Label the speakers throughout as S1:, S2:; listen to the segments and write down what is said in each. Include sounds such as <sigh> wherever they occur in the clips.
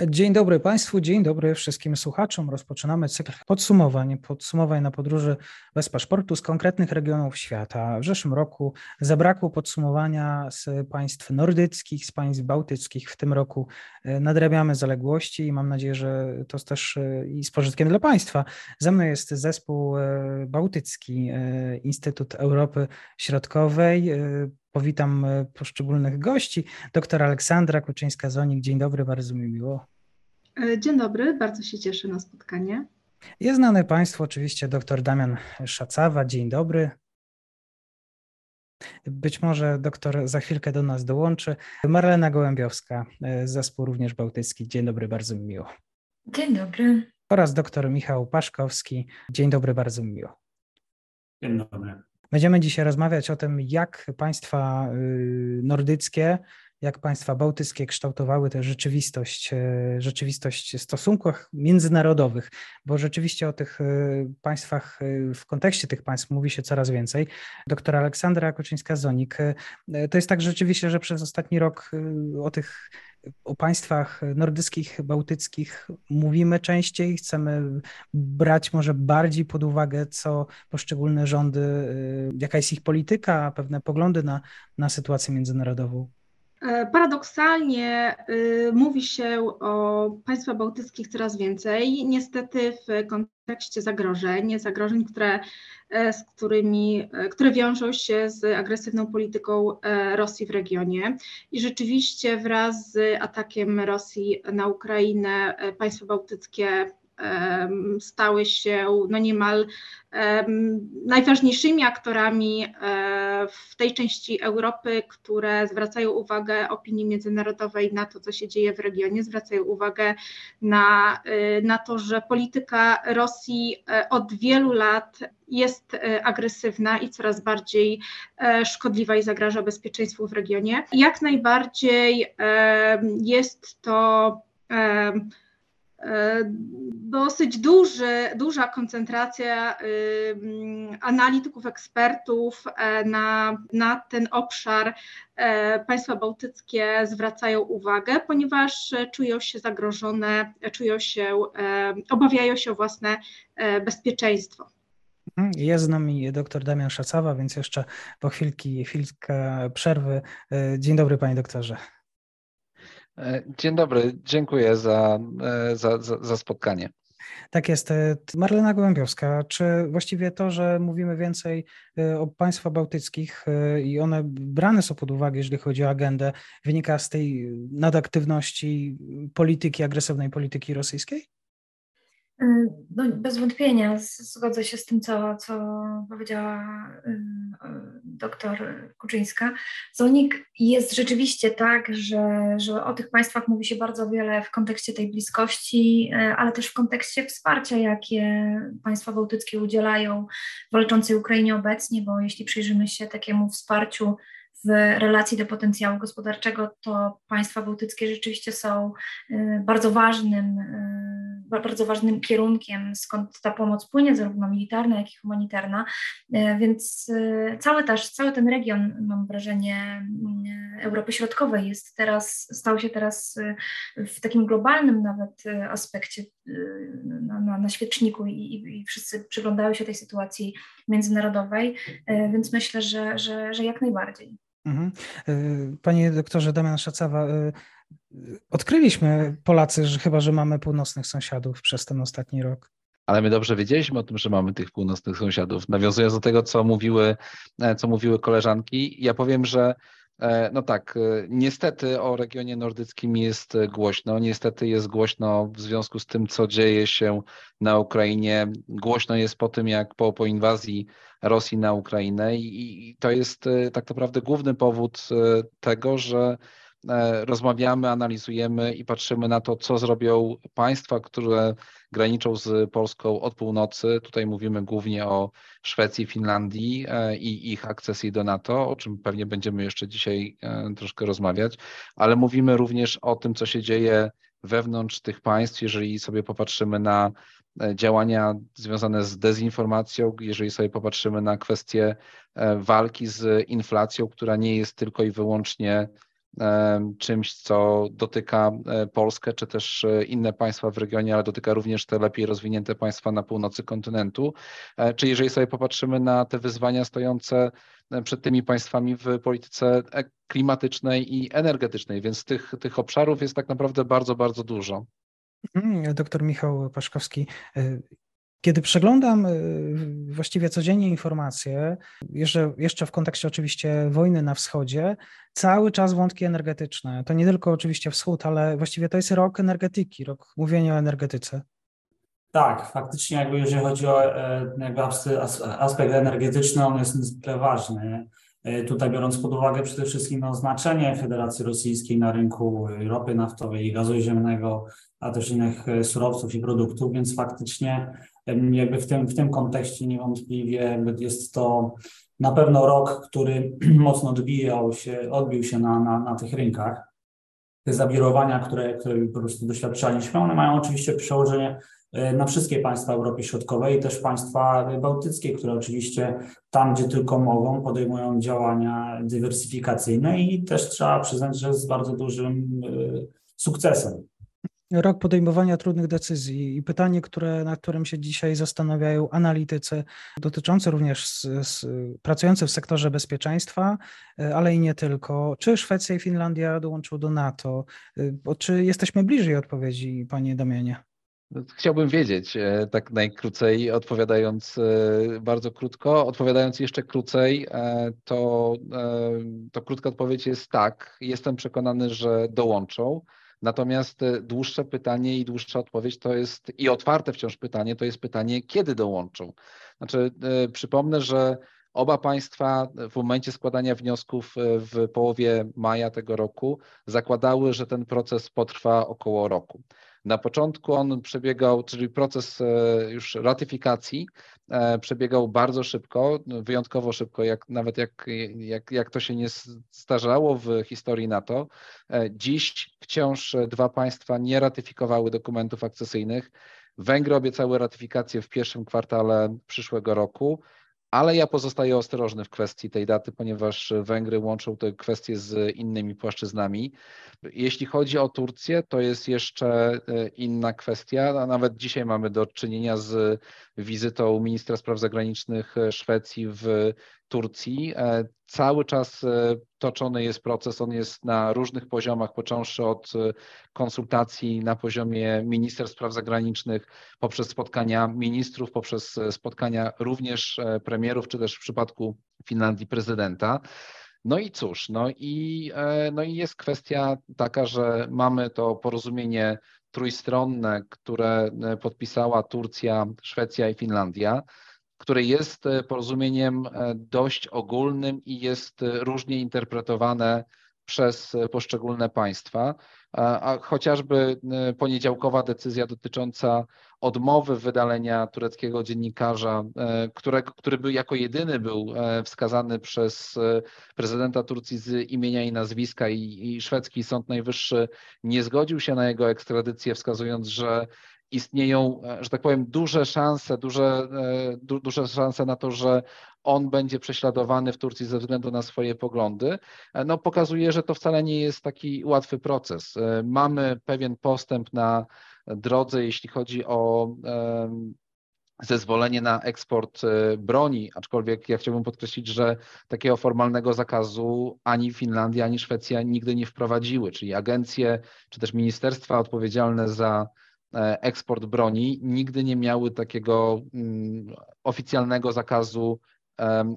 S1: Dzień dobry Państwu, dzień dobry wszystkim słuchaczom. Rozpoczynamy cykl podsumowań, podsumowań na podróży bez paszportu z konkretnych regionów świata. W zeszłym roku zabrakło podsumowania z państw nordyckich, z państw bałtyckich. W tym roku e, nadrabiamy zaległości i mam nadzieję, że to też e, i z pożytkiem dla Państwa. Ze mną jest zespół e, bałtycki, Instytut Europy Środkowej. Powitam poszczególnych gości. Doktor Aleksandra Kuczyńska-Zonik, dzień dobry, bardzo mi miło.
S2: E, dzień dobry, bardzo się cieszę na spotkanie.
S1: Jest znany Państwu oczywiście dr Damian Szacawa, dzień dobry. Być może doktor za chwilkę do nas dołączy. Marlena Gołębiowska, e, zespół również bałtycki. Dzień dobry, bardzo mi miło.
S3: Dzień dobry.
S1: Oraz doktor Michał Paszkowski. Dzień dobry, bardzo mi miło.
S4: Dzień dobry.
S1: Będziemy dzisiaj rozmawiać o tym, jak państwa y, nordyckie, jak państwa bałtyckie kształtowały tę rzeczywistość, e, rzeczywistość w stosunkach międzynarodowych, bo rzeczywiście o tych e, państwach, e, w kontekście tych państw mówi się coraz więcej. Doktor Aleksandra Koczyńska-Zonik, to jest tak rzeczywiście, że przez ostatni rok o tych o państwach nordyckich, bałtyckich mówimy częściej, chcemy brać może bardziej pod uwagę, co poszczególne rządy, jaka jest ich polityka, pewne poglądy na, na sytuację międzynarodową.
S2: E, paradoksalnie y, mówi się o państwach bałtyckich coraz więcej. Niestety w kontekście zagrożeń, zagrożeń, które, e, z którymi, e, które wiążą się z agresywną polityką Rosji w regionie. I rzeczywiście wraz z atakiem Rosji na Ukrainę państwa bałtyckie stały się no niemal najważniejszymi aktorami e, w tej części Europy, które zwracają uwagę opinii międzynarodowej na to, co się dzieje w regionie, zwracają uwagę na, e, na to, że polityka Rosji e, od wielu lat jest agresywna i coraz bardziej szkodliwa i zagraża bezpieczeństwu w regionie. Jak najbardziej jest to E, dosyć duży, duża koncentracja analityków, ekspertów e, na, na ten obszar e, państwa bałtyckie zwracają uwagę, ponieważ czują się zagrożone, czują się, obawiają się o własne bezpieczeństwo.
S1: Mhm, jest z nami dr Damian Szacawa, więc jeszcze po chwilki, chwilkę przerwy. Dzień dobry, panie doktorze.
S5: E, dzień dobry, dziękuję za, e, za, za, za spotkanie.
S1: Tak jest. E, Marlena Gołębiowska, czy właściwie to, że mówimy więcej o państwach bałtyckich i one brane są pod uwagę, jeżeli chodzi o agendę, wynika z tej nadaktywności polityki, agresywnej polityki rosyjskiej?
S3: No, bez wątpienia zgodzę się z tym, co, co powiedziała doktor Kuczyńska. Zonik jest rzeczywiście tak, że, że o tych państwach mówi się bardzo wiele w kontekście tej bliskości, ale też w kontekście wsparcia, jakie państwa bałtyckie udzielają walczącej Ukrainie obecnie, bo jeśli przyjrzymy się takiemu wsparciu w relacji do potencjału gospodarczego, to państwa bałtyckie rzeczywiście są bardzo ważnym bardzo ważnym kierunkiem, skąd ta pomoc płynie, zarówno militarna, jak i humanitarna. E, więc e, cały, też, cały ten region, mam wrażenie, mm, Europy Środkowej jest teraz, stał się teraz e, w takim globalnym nawet aspekcie na, na, na świeczniku i, i wszyscy przyglądają się tej sytuacji międzynarodowej, więc myślę, że, że, że jak najbardziej. Mhm.
S1: Panie doktorze Damian Szacawa, odkryliśmy Polacy, że chyba, że mamy północnych sąsiadów przez ten ostatni rok.
S5: Ale my dobrze wiedzieliśmy o tym, że mamy tych północnych sąsiadów. Nawiązując do tego, co mówiły, e, co mówiły koleżanki, ja powiem, że E, no tak, e, niestety o regionie nordyckim jest głośno. Niestety jest głośno w związku z tym, co dzieje się na Ukrainie. Głośno jest po tym, jak po, po inwazji Rosji na Ukrainę, i, i to jest tak naprawdę główny powód tego, że rozmawiamy, analizujemy i patrzymy na to, co zrobią państwa, które graniczą z Polską od północy. Tutaj mówimy głównie o Szwecji, Finlandii e, i ich akcesji do NATO, o czym pewnie będziemy jeszcze dzisiaj e, troszkę rozmawiać, ale mówimy również o tym, co się dzieje wewnątrz tych państw, jeżeli sobie popatrzymy na działania związane z dezinformacją, jeżeli sobie popatrzymy na kwestie walki z inflacją, która nie jest tylko i wyłącznie czymś, co dotyka e, Polskę, czy też e, inne państwa w regionie, ale dotyka również te lepiej rozwinięte państwa na północy kontynentu. E, czy jeżeli sobie popatrzymy na te wyzwania stojące przed tymi państwami w polityce klimatycznej i energetycznej, więc tych, tych obszarów jest tak naprawdę bardzo, bardzo dużo.
S1: Mhm, doktor Michał Paszkowski, kiedy przeglądam y, właściwie codziennie informacje, jeszcze, jeszcze w kontekście oczywiście wojny na wschodzie, cały czas wątki energetyczne. To nie tylko oczywiście wschód, ale właściwie to jest rok energetyki, rok mówienia o energetyce.
S4: Tak, faktycznie jakby jeżeli chodzi o e, jakby aspekt energetyczny, on jest niezwykle ważny. E, tutaj biorąc pod uwagę przede wszystkim no, znaczenie Federacji Rosyjskiej na rynku ropy naftowej i gazu ziemnego, a też innych e, surowców i produktów, więc faktycznie jakby w tym, w tym kontekście niewątpliwie jest to na pewno rok, który <clears throat> mocno odbijał się, odbił się na, na, na tych rynkach. Te zawirowania, które, które po prostu doświadczaliśmy, one mają oczywiście przełożenie e, na wszystkie państwa Europy Środkowej i też państwa bałtyckie, które oczywiście tam, gdzie tylko mogą, podejmują działania dywersyfikacyjne i też trzeba przyznać, że z bardzo dużym e, sukcesem
S1: rok podejmowania trudnych decyzji i pytanie, które, nad którym się dzisiaj zastanawiają analitycy, dotyczące również z, z, pracujący w sektorze bezpieczeństwa, e, ale i nie tylko. Czy Szwecja i Finlandia dołączyły do NATO? E, czy jesteśmy bliżej odpowiedzi, panie Damianie?
S5: Chciałbym wiedzieć, e, tak najkrócej, odpowiadając bardzo krótko. Odpowiadając jeszcze krócej, to, to krótka odpowiedź jest tak. Jestem przekonany, że dołączą. Natomiast e, dłuższe pytanie i dłuższa odpowiedź to jest, i otwarte wciąż pytanie, to jest pytanie, kiedy dołączą. Znaczy, e, przypomnę, że Oba państwa w momencie składania wniosków e, w połowie maja tego roku zakładały, że ten proces potrwa około roku. Na początku on przebiegał, czyli proces już ratyfikacji E, przebiegał bardzo szybko, wyjątkowo szybko, jak, nawet jak, jak, jak to się nie starzało w historii NATO. E, dziś wciąż dwa państwa nie ratyfikowały dokumentów akcesyjnych. Węgry obiecały ratyfikację w pierwszym kwartale przyszłego roku ale ja pozostaję ostrożny w kwestii tej daty, ponieważ Węgry łączą te kwestie z innymi płaszczyznami. Jeśli chodzi o Turcję, to jest jeszcze e, inna kwestia. Nawet dzisiaj mamy do czynienia z wizytą ministra spraw zagranicznych Szwecji w Turcji. E, cały czas e, toczony jest proces, on jest na różnych poziomach, począwszy od e, konsultacji na poziomie minister spraw zagranicznych, poprzez spotkania ministrów, poprzez spotkania również premierów, czy też w przypadku Finlandii prezydenta. No i cóż, no i, no i jest kwestia taka, że mamy to porozumienie trójstronne, które podpisała Turcja, Szwecja i Finlandia które jest e, porozumieniem e, dość ogólnym i jest e, różnie interpretowane przez poszczególne państwa, a chociażby poniedziałkowa decyzja dotycząca odmowy wydalenia tureckiego dziennikarza, którego, który był jako jedyny był wskazany przez prezydenta Turcji z imienia i nazwiska i, i szwedzki Sąd Najwyższy nie zgodził się na jego ekstradycję, wskazując, że istnieją, e, że tak powiem, duże szanse, duże, e, du, duże szanse na to, że on będzie prześladowany w Turcji ze względu na swoje poglądy, e, no pokazuje, że to wcale nie jest taki łatwy proces. Mamy pewien postęp na drodze, jeśli chodzi o zezwolenie na eksport broni, aczkolwiek ja chciałbym podkreślić, że takiego formalnego zakazu ani Finlandia, ani Szwecja nigdy nie wprowadziły, czyli agencje czy też ministerstwa odpowiedzialne za eksport broni nigdy nie miały takiego mm, oficjalnego zakazu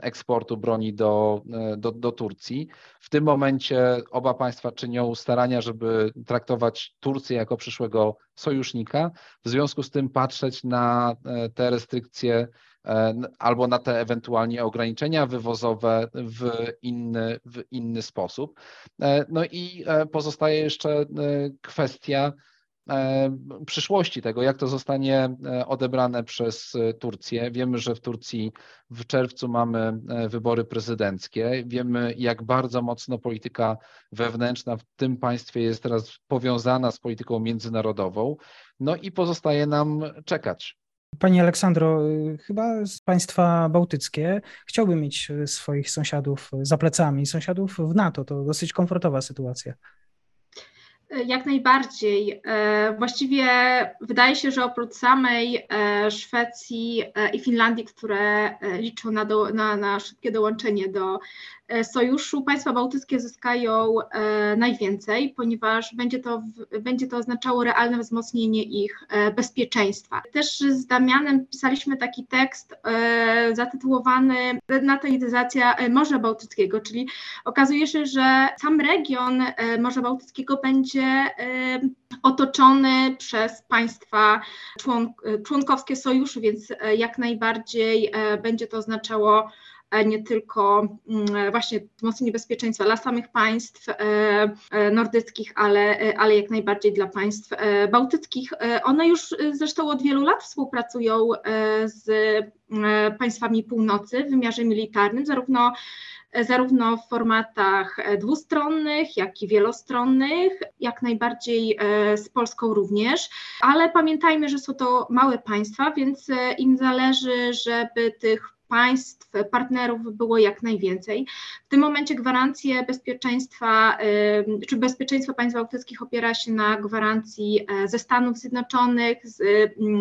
S5: eksportu broni do, do, do Turcji. W tym momencie oba państwa czynią starania, żeby traktować Turcję jako przyszłego sojusznika, w związku z tym patrzeć na te restrykcje E, albo na te ewentualnie ograniczenia wywozowe w inny, w inny sposób. E, no i e, pozostaje jeszcze kwestia przyszłości tego, jak to zostanie odebrane przez Turcję. Wiemy, że w Turcji w czerwcu mamy wybory prezydenckie. Wiemy, jak bardzo mocno polityka wewnętrzna w tym państwie jest teraz powiązana z polityką międzynarodową. No i pozostaje nam czekać.
S1: Pani Aleksandro, y, chyba z państwa bałtyckie chciałby mieć y, swoich sąsiadów za plecami, sąsiadów w NATO. To dosyć komfortowa sytuacja.
S2: Jak najbardziej. E, właściwie wydaje się, że oprócz samej e, Szwecji e, i Finlandii, które liczą na, do, na, na szybkie dołączenie do E, sojuszu państwa bałtyckie zyskają e, najwięcej, ponieważ będzie to, będzie to oznaczało realne wzmocnienie ich e, bezpieczeństwa. Też z Damianem pisaliśmy taki tekst zatytułowany Natalizacja Morza Bałtyckiego, czyli okazuje się, że sam region Morza Bałtyckiego będzie otoczony przez państwa członkowskie sojuszu, więc jak najbardziej będzie to oznaczało nie tylko mm, właśnie wzmocnienie bezpieczeństwa dla samych państw e, e, nordyckich, ale, e, ale jak najbardziej dla państw bałtyckich. One już zresztą od wielu lat współpracują z państwami północy w wymiarze militarnym, zarówno zarówno w formatach dwustronnych, jak i wielostronnych, jak najbardziej z Polską również, ale pamiętajmy, że są to małe państwa, więc im zależy, żeby tych państw, partnerów było jak najwięcej. W tym momencie gwarancje bezpieczeństwa, czy bezpieczeństwo państw bałtyckich opiera się na gwarancji e, ze Stanów Zjednoczonych, z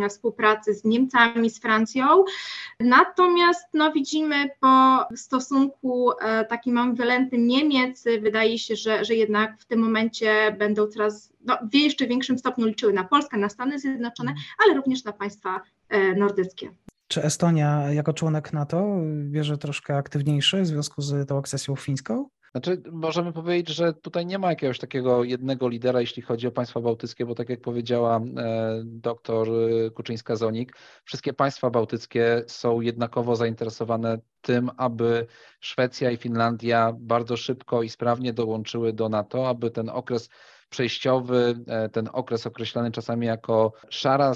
S2: współpracy z Niemcami, z Francją. Natomiast no, widzimy po stosunku e, takim ambiwalentnym Niemiec, wydaje się, że, że jednak w tym momencie będą coraz no, w jeszcze większym stopniu liczyły na Polskę, na Stany Zjednoczone, ale również na państwa e, nordyckie.
S1: Czy Estonia jako członek NATO bierze troszkę aktywniejszy w związku z tą akcesją fińską?
S5: Znaczy, możemy powiedzieć, że tutaj nie ma jakiegoś takiego jednego lidera, jeśli chodzi o państwa bałtyckie, bo tak jak powiedziała e, doktor Kuczyńska-Zonik, wszystkie państwa bałtyckie są jednakowo zainteresowane tym, aby Szwecja i Finlandia bardzo szybko i sprawnie dołączyły do NATO, aby ten okres przejściowy, e, ten okres określany czasami jako szara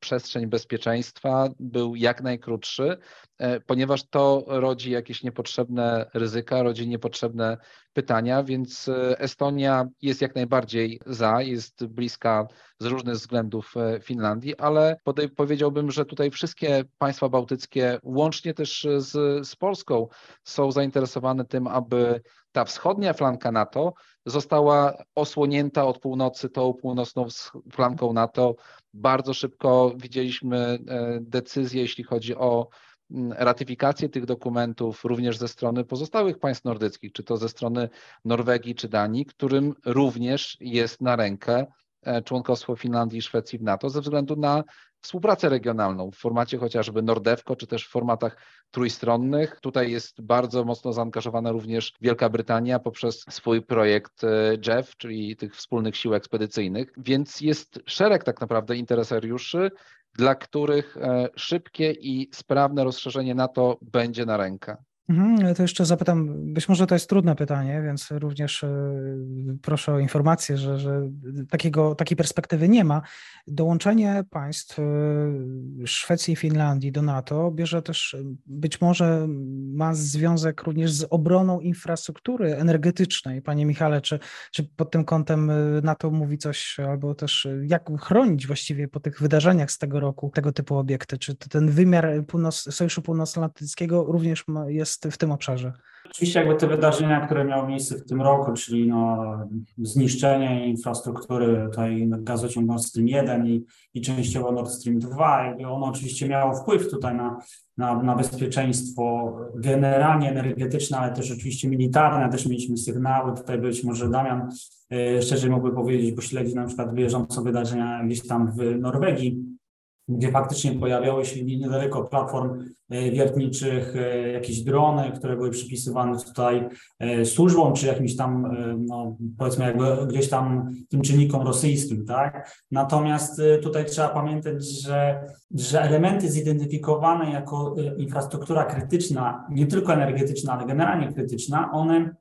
S5: przestrzeń bezpieczeństwa był jak najkrótszy, e, ponieważ to rodzi jakieś niepotrzebne ryzyka, rodzi niepotrzebne pytania, więc e, Estonia jest jak najbardziej za, jest bliska z różnych względów Finlandii, ale powiedziałbym, że tutaj wszystkie państwa bałtyckie, łącznie też z, z Polską, są zainteresowane tym, aby ta wschodnia flanka NATO została osłonięta od północy tą północną flanką NATO. Bardzo szybko widzieliśmy e, decyzję, jeśli chodzi o mm, ratyfikację tych dokumentów również ze strony pozostałych państw nordyckich, czy to ze strony Norwegii czy Danii, którym również jest na rękę e, członkostwo Finlandii i Szwecji w NATO ze względu na współpracę regionalną w formacie chociażby Nordewko, czy też w formatach trójstronnych. Tutaj jest bardzo mocno zaangażowana również Wielka Brytania poprzez swój projekt e, JEF, czyli tych wspólnych sił ekspedycyjnych, więc jest szereg tak naprawdę interesariuszy, dla których e, szybkie i sprawne rozszerzenie NATO będzie na rękę.
S1: Mhm, to jeszcze zapytam, być może to jest trudne pytanie, więc również e, proszę o informację, że, że takiego, takiej perspektywy nie ma. Dołączenie państw e, Szwecji i Finlandii do NATO bierze też, być może ma związek również z obroną infrastruktury energetycznej. Panie Michale, czy, czy pod tym kątem e, NATO mówi coś, albo też jak chronić właściwie po tych wydarzeniach z tego roku tego typu obiekty? Czy ten wymiar północ, Sojuszu Północnoatlantyckiego również jest w tym obszarze?
S4: Oczywiście jakby te wydarzenia, które miały miejsce w tym roku, czyli no, zniszczenie infrastruktury tutaj gazociągu Nord Stream 1 i, i częściowo Nord Stream 2, jakby ono oczywiście miało wpływ tutaj na, na, na bezpieczeństwo generalnie energetyczne, ale też oczywiście militarne, też mieliśmy sygnały, tutaj być może Damian yy, szczerze mógłby powiedzieć, bo śledzi na przykład bieżąco wydarzenia gdzieś tam w Norwegii, gdzie faktycznie pojawiały się niedaleko platform e, wiertniczych jakieś drony, które były przypisywane tutaj służbom, czy jakimś tam, no, powiedzmy jakby gdzieś tam tym czynnikom rosyjskim, tak? Natomiast tutaj trzeba pamiętać, że, że elementy zidentyfikowane jako infrastruktura krytyczna, nie tylko energetyczna, ale generalnie krytyczna, one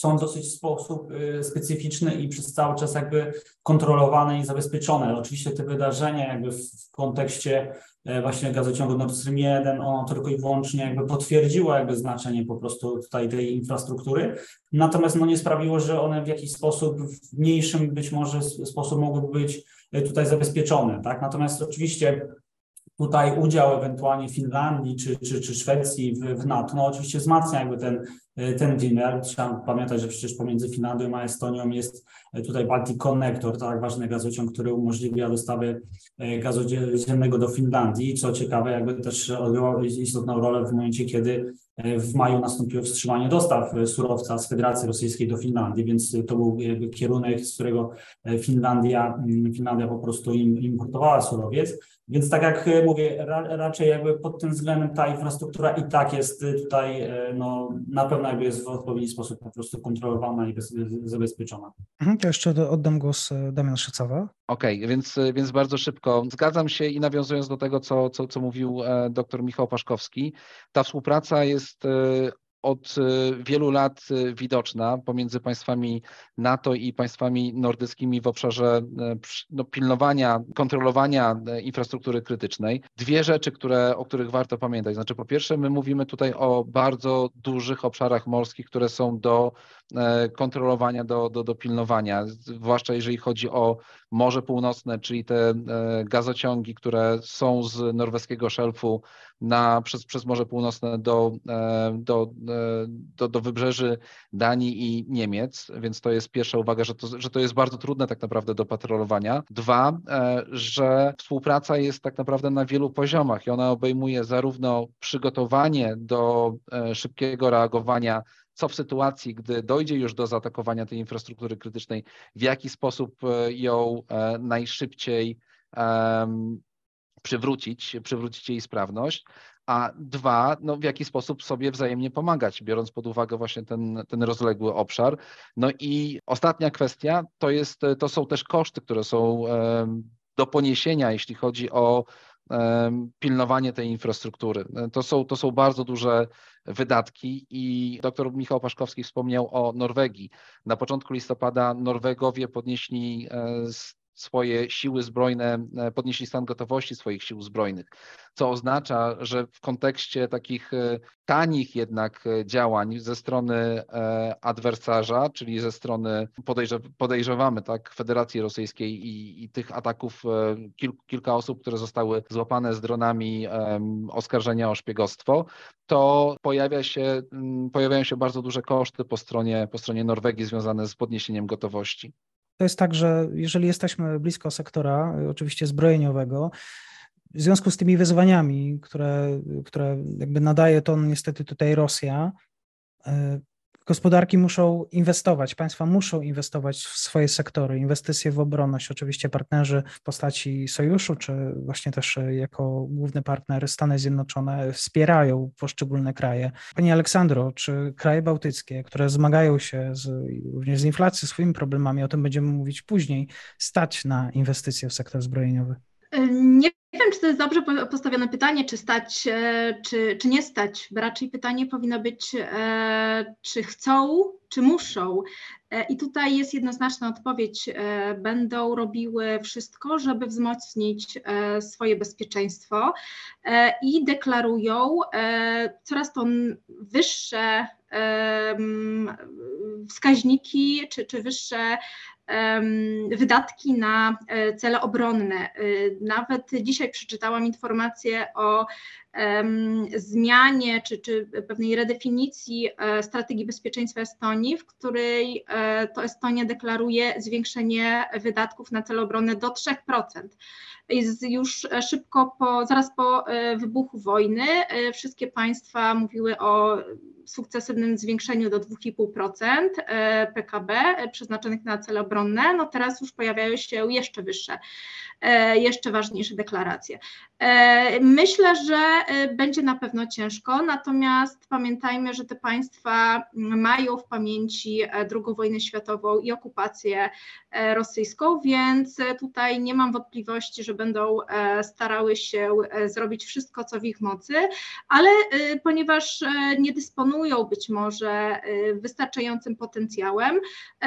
S4: są dosyć w sposób y, specyficzny i przez cały czas jakby kontrolowane i zabezpieczone. Oczywiście te wydarzenia jakby w kontekście e, właśnie gazociągu Nord Stream 1, ono tylko i wyłącznie jakby potwierdziło jakby znaczenie po prostu tutaj tej infrastruktury, natomiast no nie sprawiło, że one w jakiś sposób, w mniejszym być może sposób mogłyby być e, tutaj zabezpieczone, tak? Natomiast oczywiście tutaj udział ewentualnie Finlandii czy, czy, czy Szwecji w, w NATO, no oczywiście wzmacnia jakby ten, ten wymiar. Trzeba pamiętać, że przecież pomiędzy Finlandią a Estonią jest tutaj Baltic Connector, tak ważny gazociąg, który umożliwia dostawę e, gazu ziemnego do Finlandii. Co ciekawe, jakby też odgrywał istotną rolę w momencie, kiedy e, w maju nastąpiło wstrzymanie dostaw surowca z Federacji Rosyjskiej do Finlandii, więc to był kierunek, z którego e, Finlandia, mm, Finlandia po prostu importowała surowiec. Więc tak jak mówię, raczej jakby pod tym względem ta infrastruktura i tak jest tutaj no, na pewno jakby jest w odpowiedni sposób po prostu kontrolowana i zabezpieczona.
S1: Mhm, to jeszcze oddam głos e, Damian Szycowa.
S5: Okej, okay, więc, e, więc bardzo szybko. Zgadzam się i nawiązując do tego, co, co, co mówił e, dr Michał Paszkowski, ta współpraca jest od wielu lat widoczna pomiędzy państwami NATO i państwami nordyckimi w obszarze no, pilnowania, kontrolowania infrastruktury krytycznej. Dwie rzeczy, które, o których warto pamiętać. Znaczy, po pierwsze, my mówimy tutaj o bardzo dużych obszarach morskich, które są do E, kontrolowania, do, do, do pilnowania, zwłaszcza jeżeli chodzi o Morze Północne, czyli te e, gazociągi, które są z norweskiego szelfu na, przez, przez Morze Północne do, e, do, do, do wybrzeży Danii i Niemiec, więc to jest pierwsza uwaga, że to, że to jest bardzo trudne tak naprawdę do patrolowania. Dwa, że współpraca jest tak naprawdę na wielu poziomach i ona obejmuje zarówno przygotowanie do szybkiego reagowania co w sytuacji, gdy dojdzie już do zaatakowania tej infrastruktury krytycznej, w jaki sposób e, ją e, najszybciej przywrócić, przywrócić jej sprawność, a dwa, no w jaki sposób sobie wzajemnie pomagać, biorąc pod uwagę właśnie ten, ten rozległy obszar. No i ostatnia kwestia to, jest, to są też koszty, które są do poniesienia, jeśli chodzi o pilnowanie tej infrastruktury. To są, to są bardzo duże wydatki i dr Michał Paszkowski wspomniał o Norwegii. Na początku listopada Norwegowie podnieśli e, swoje siły zbrojne, e, podnieśli stan gotowości swoich sił zbrojnych, co oznacza, że w kontekście takich e, tanich jednak e, działań ze strony adwersarza, czyli ze strony podejrzewamy tak, Federacji Rosyjskiej i, i tych ataków kil, kilka osób, które zostały złapane z dronami oskarżenia o szpiegostwo, to pojawia się, pojawiają się bardzo duże koszty po stronie, po stronie Norwegii związane z podniesieniem gotowości.
S1: To jest tak, że jeżeli jesteśmy blisko sektora, oczywiście zbrojeniowego, w związku z tymi wyzwaniami, które, które jakby nadaje to niestety tutaj Rosja, e, Gospodarki muszą inwestować, państwa muszą inwestować w swoje sektory, inwestycje w obronność. Oczywiście partnerzy w postaci sojuszu, czy właśnie też jako główny partner Stany Zjednoczone wspierają poszczególne kraje. Pani Aleksandro, czy kraje bałtyckie, które zmagają się z, również z inflacją, swoimi problemami, o tym będziemy mówić później, stać na inwestycje w sektor zbrojeniowy?
S2: Nie wiem, czy to jest dobrze postawione pytanie, czy stać, e, czy, czy nie stać. Raczej pytanie powinno być, e, czy chcą, czy muszą. E, I tutaj jest jednoznaczna odpowiedź. Będą robiły wszystko, żeby wzmocnić swoje bezpieczeństwo i deklarują coraz to wyższe wskaźniki czy, czy wyższe wydatki na e, cele obronne. E, nawet dzisiaj przeczytałam informację o zmianie czy, czy pewnej redefinicji strategii bezpieczeństwa Estonii, w której to Estonia deklaruje zwiększenie wydatków na cele obronne do 3%. Jest już szybko po, zaraz po wybuchu wojny wszystkie państwa mówiły o sukcesywnym zwiększeniu do 2,5% PKB przeznaczonych na cele obronne, no teraz już pojawiają się jeszcze wyższe, e, jeszcze ważniejsze deklaracje. E, myślę, że e, będzie na pewno ciężko, natomiast pamiętajmy, że te państwa mają w pamięci II wojnę światową i okupację rosyjską, więc tutaj nie mam wątpliwości, że będą starały się zrobić wszystko, co w ich mocy, ale ponieważ nie dysponują być może wystarczającym potencjałem,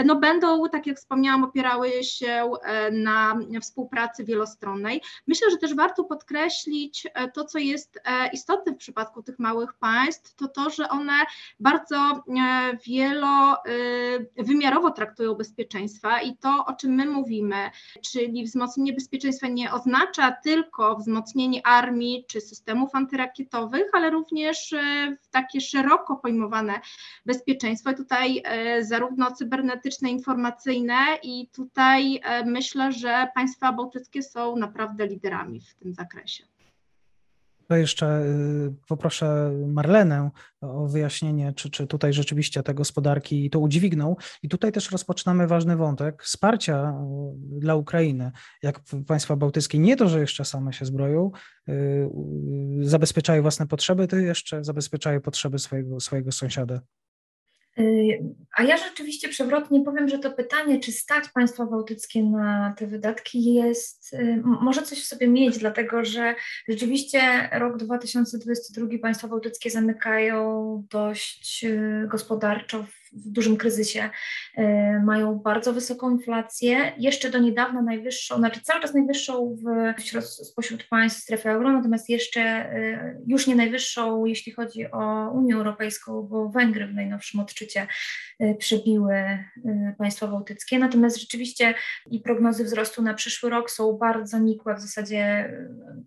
S2: no będą, tak jak wspomniałam, opierały się na współpracy wielostronnej. Myślę, że też warto podkreślić, podkreślić e, to, co jest e, istotne w przypadku tych małych państw, to to, że one bardzo e, wielowymiarowo traktują bezpieczeństwa i to, o czym my mówimy, czyli wzmocnienie bezpieczeństwa nie oznacza tylko wzmocnienie armii czy systemów antyrakietowych, ale również takie szeroko pojmowane bezpieczeństwo. Tutaj zarówno cybernetyczne, informacyjne i tutaj myślę, że państwa bałtyckie są naprawdę liderami w tym zakresie.
S1: To jeszcze y, poproszę Marlenę o wyjaśnienie, czy, czy tutaj rzeczywiście te gospodarki to udźwigną. I tutaj też rozpoczynamy ważny wątek wsparcia y, dla Ukrainy. Jak państwa bałtyckie nie to, że jeszcze same się zbroją, y, zabezpieczają własne potrzeby, to jeszcze zabezpieczają potrzeby swojego, swojego sąsiada.
S3: A ja rzeczywiście przewrotnie powiem, że to pytanie, czy stać państwa bałtyckie na te wydatki, jest, może coś w sobie mieć, dlatego że rzeczywiście rok 2022 państwa bałtyckie zamykają dość gospodarczo w dużym kryzysie, e, mają bardzo wysoką inflację, jeszcze do niedawna najwyższą, znaczy cały czas najwyższą w, spośród państw strefy euro, natomiast jeszcze e, już nie najwyższą, jeśli chodzi o Unię Europejską, bo Węgry w najnowszym odczycie e, przebiły państwa bałtyckie. Natomiast rzeczywiście i prognozy wzrostu na przyszły rok są bardzo nikłe. W zasadzie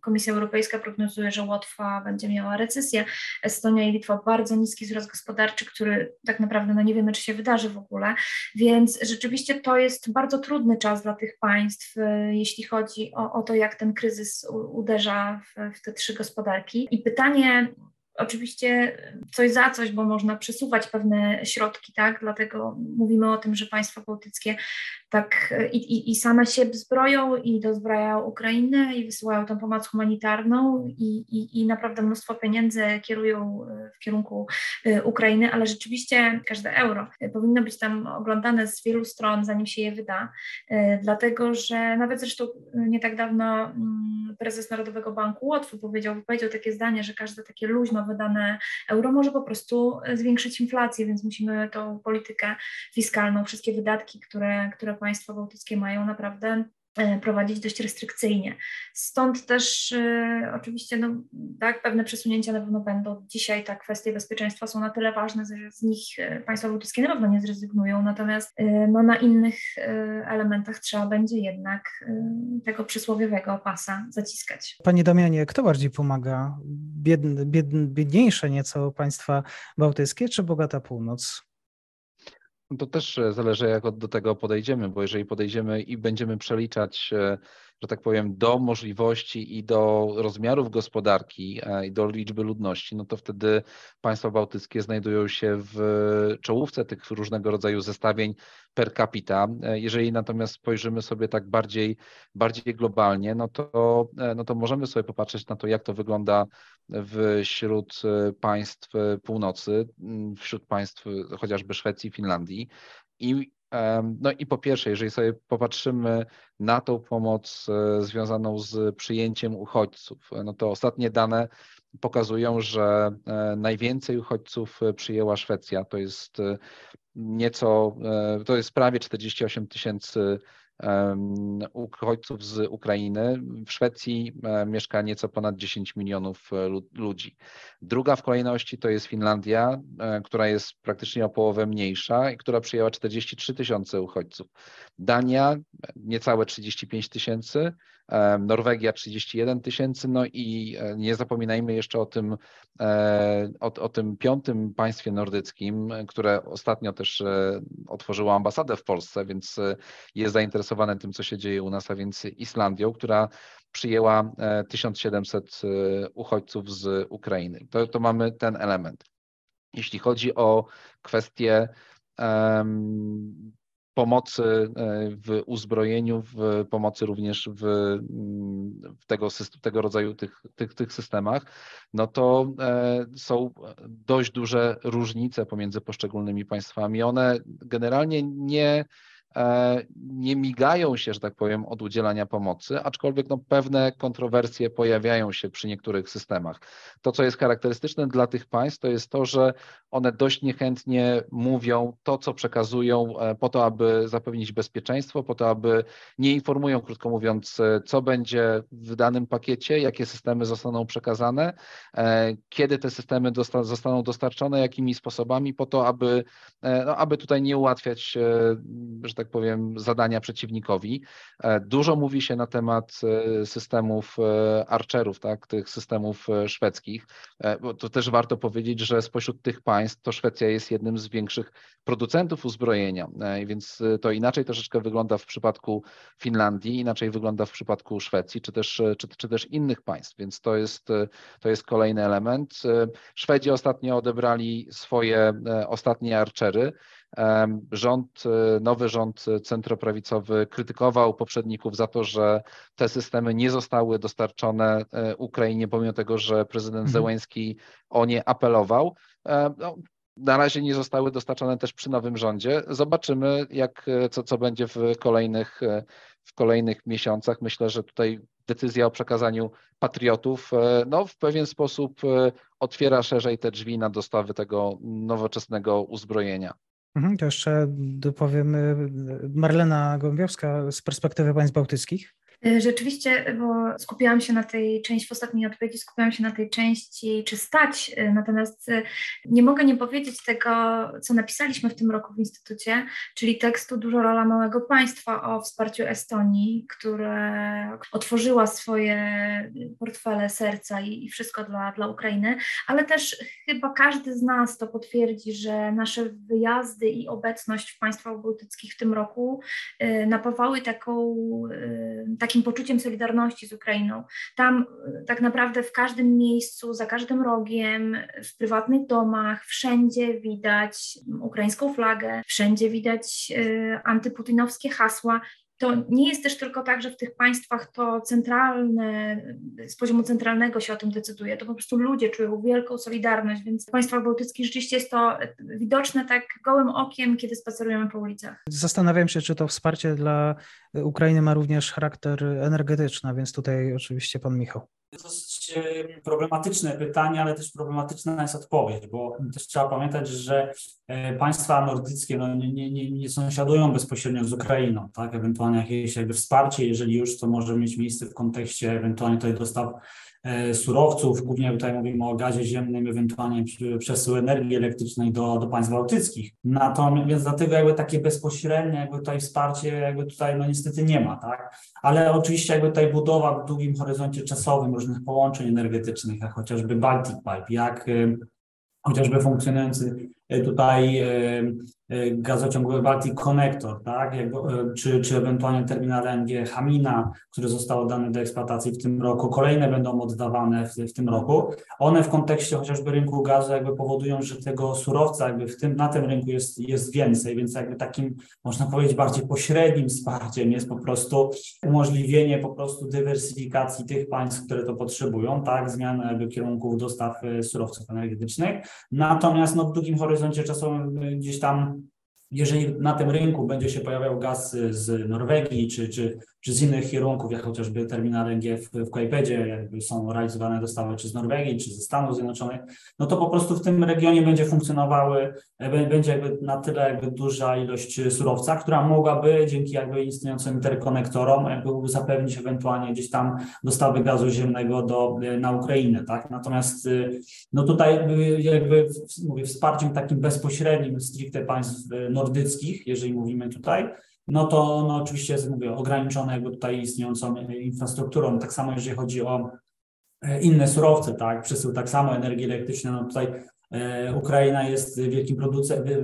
S3: Komisja Europejska prognozuje, że Łotwa będzie miała recesję, Estonia i Litwa bardzo niski wzrost gospodarczy, który tak naprawdę no nie wiemy, czy się wydarzy w ogóle. Więc rzeczywiście to jest bardzo trudny czas dla tych państw, y, jeśli chodzi o, o to, jak ten kryzys uderza w, w te trzy gospodarki. I pytanie, Oczywiście coś za coś, bo można przesuwać pewne środki, tak? Dlatego mówimy o tym, że państwa bałtyckie tak i, i, i same się zbroją i dozbrajają Ukrainę i wysyłają tam pomoc humanitarną i, i, i naprawdę mnóstwo pieniędzy kierują e, w kierunku e, Ukrainy, ale rzeczywiście każde euro powinno być tam oglądane z wielu stron, zanim się je wyda, e, dlatego że nawet zresztą nie tak dawno mm, prezes Narodowego Banku Łotwy powiedział, powiedział takie zdanie, że każde takie luźno wydane euro może po prostu zwiększyć inflację, więc musimy tą politykę fiskalną, wszystkie wydatki, które, które państwa bałtyckie mają naprawdę prowadzić dość restrykcyjnie. Stąd też y, oczywiście no, tak, pewne przesunięcia na pewno będą. Dzisiaj ta kwestie bezpieczeństwa są na tyle ważne, że z nich państwa bałtyckie na pewno nie zrezygnują, natomiast y, no, na innych y, elementach trzeba będzie jednak tego przysłowiowego pasa zaciskać.
S1: Panie Damianie, kto bardziej pomaga? Biedn, biedn, biedniejsze nieco państwa bałtyckie czy bogata północ?
S5: To też e, zależy, jak do tego podejdziemy, bo jeżeli podejdziemy i będziemy przeliczać, e, że tak powiem, do możliwości i do rozmiarów gospodarki e, i do liczby ludności, no to wtedy państwa bałtyckie znajdują się w czołówce tych różnego rodzaju zestawień per capita. Jeżeli natomiast spojrzymy sobie tak bardziej, bardziej globalnie, no to, no to możemy sobie popatrzeć na to, jak to wygląda wśród państw północy, wśród państw chociażby Szwecji, Finlandii. I, no i po pierwsze, jeżeli sobie popatrzymy na tą pomoc e, związaną z przyjęciem uchodźców, no to ostatnie dane pokazują, że e, najwięcej uchodźców przyjęła Szwecja. To jest e, nieco, to jest prawie 48 tysięcy uchodźców z Ukrainy. W Szwecji mieszka nieco ponad 10 milionów ludzi. Druga w kolejności to jest Finlandia, która jest praktycznie o połowę mniejsza i która przyjęła 43 tysiące uchodźców. Dania niecałe 35 tysięcy, Norwegia 31 tysięcy, no i e, nie zapominajmy jeszcze o tym, e, o, o, tym piątym państwie nordyckim, które ostatnio też e, otworzyło ambasadę w Polsce, więc jest zainteresowane tym, co się dzieje u nas, a więc Islandią, która przyjęła 1700 uchodźców z Ukrainy. To, to mamy ten element. Jeśli chodzi o kwestie um, pomocy e, w uzbrojeniu, w pomocy również w, w tego, tego rodzaju tych, tych, tych systemach, no to e, są dość duże różnice pomiędzy poszczególnymi państwami. One generalnie nie E, nie migają się, że tak powiem, od udzielania pomocy, aczkolwiek no, pewne kontrowersje pojawiają się przy niektórych systemach. To, co jest charakterystyczne dla tych państw, to jest to, że one dość niechętnie mówią to, co przekazują, e, po to, aby zapewnić bezpieczeństwo, po to, aby nie informują, krótko mówiąc, e, co będzie w danym pakiecie, jakie systemy zostaną przekazane, kiedy te systemy dosta zostaną dostarczone, jakimi sposobami, po to, aby, no, aby tutaj nie ułatwiać, że tak tak powiem, zadania przeciwnikowi. E, dużo mówi się na temat e, systemów e, archerów, tak, tych systemów szwedzkich. To też warto powiedzieć, że spośród tych państw to Szwecja jest jednym z większych producentów uzbrojenia, więc to inaczej troszeczkę wygląda w przypadku Finlandii, inaczej wygląda w przypadku Szwecji, czy też, czy, czy też innych państw, więc to jest, to jest kolejny element. Szwedzi ostatnio odebrali swoje ostatnie archery. Rząd, e, nowy rząd centroprawicowy krytykował poprzedników za to, że te systemy nie zostały dostarczone e, Ukrainie, pomimo tego, że prezydent mhm. Zełenski o nie apelował. E, no, na razie nie zostały dostarczone też przy nowym rządzie. Zobaczymy, jak, co, co będzie w kolejnych, w kolejnych miesiącach. Myślę, że tutaj decyzja o przekazaniu patriotów no, w pewien sposób otwiera szerzej te drzwi na dostawy tego nowoczesnego uzbrojenia.
S1: Mhm, to jeszcze dopowiem Marlena Gołębiowska z perspektywy państw bałtyckich.
S3: Y, rzeczywiście, bo skupiałam się na tej części, w ostatniej odpowiedzi skupiałam się na tej części, czy stać, y, natomiast y, nie mogę nie powiedzieć tego, co napisaliśmy w tym roku w Instytucie, czyli tekstu Dużo rola małego państwa o wsparciu Estonii, która otworzyła swoje portfele serca i, i wszystko dla, dla Ukrainy, ale też chyba każdy z nas to potwierdzi, że nasze wyjazdy i obecność w państwach bałtyckich w tym roku napawały taką, takim takim poczuciem solidarności z Ukrainą. Tam e, tak naprawdę w każdym miejscu, za każdym rogiem, w prywatnych domach, wszędzie widać ukraińską flagę, wszędzie widać e, antyputinowskie hasła to nie jest też tylko tak, że w tych państwach to centralne, z poziomu centralnego się o tym decyduje, to po prostu ludzie czują wielką solidarność, więc w państwach bałtyckich rzeczywiście jest to widoczne tak gołym okiem, kiedy spacerujemy po ulicach.
S1: Zastanawiam się, czy to wsparcie dla Ukrainy ma również charakter energetyczny, więc tutaj oczywiście pan Michał
S4: dosyć problematyczne pytanie, ale też problematyczna jest odpowiedź, bo też trzeba pamiętać, że e, państwa nordyckie no, nie, nie, nie sąsiadują bezpośrednio z Ukrainą, tak? Ewentualnie jakieś jakby wsparcie, jeżeli już, to może mieć miejsce w kontekście ewentualnie tutaj dostaw surowców, głównie tutaj mówimy o gazie ziemnym, ewentualnie przesył energii elektrycznej do, do państw bałtyckich. Natomiast więc dlatego jakby takie bezpośrednie jakby tutaj wsparcie jakby tutaj no niestety nie ma, tak? Ale oczywiście jakby tutaj budowa w długim horyzoncie czasowym różnych połączeń energetycznych, jak chociażby Baltic Pipe, jak y, chociażby funkcjonujący tutaj y, gazociągowy Baltic Connector, tak, e, czy, czy ewentualnie terminal LNG Hamina, które zostało oddane do eksploatacji w tym roku, kolejne będą oddawane w, w tym roku. One w kontekście chociażby rynku gazu jakby powodują, że tego surowca jakby w tym, na tym rynku jest, jest więcej, więc jakby takim, można powiedzieć, bardziej pośrednim wsparciem jest po prostu umożliwienie po prostu dywersyfikacji tych państw, które to potrzebują, tak, zmiany jakby kierunków dostaw e, surowców energetycznych. Natomiast no, w długim horyzoncie czasowym gdzieś tam jeżeli na tym rynku będzie się pojawiał gaz z Norwegii czy, czy, czy z innych kierunków, jak chociażby terminal LNG w, w Klejpedzie, jakby są realizowane dostawy czy z Norwegii, czy ze Stanów Zjednoczonych, no to po prostu w tym regionie będzie funkcjonowały, będzie jakby na tyle jakby duża ilość surowca, która mogłaby dzięki jakby istniejącym interkonektorom jakby zapewnić ewentualnie gdzieś tam dostawy gazu ziemnego do, na Ukrainę, tak? Natomiast no tutaj jakby mówię, wsparciem takim bezpośrednim stricte państw nordyckich, jeżeli mówimy tutaj, no to no oczywiście jest, mówię, ograniczone jakby tutaj istniejącą infrastrukturą. Tak samo jeżeli chodzi o e, inne surowce, tak, przesył tak samo energii elektrycznej, no tutaj e, Ukraina jest wielkim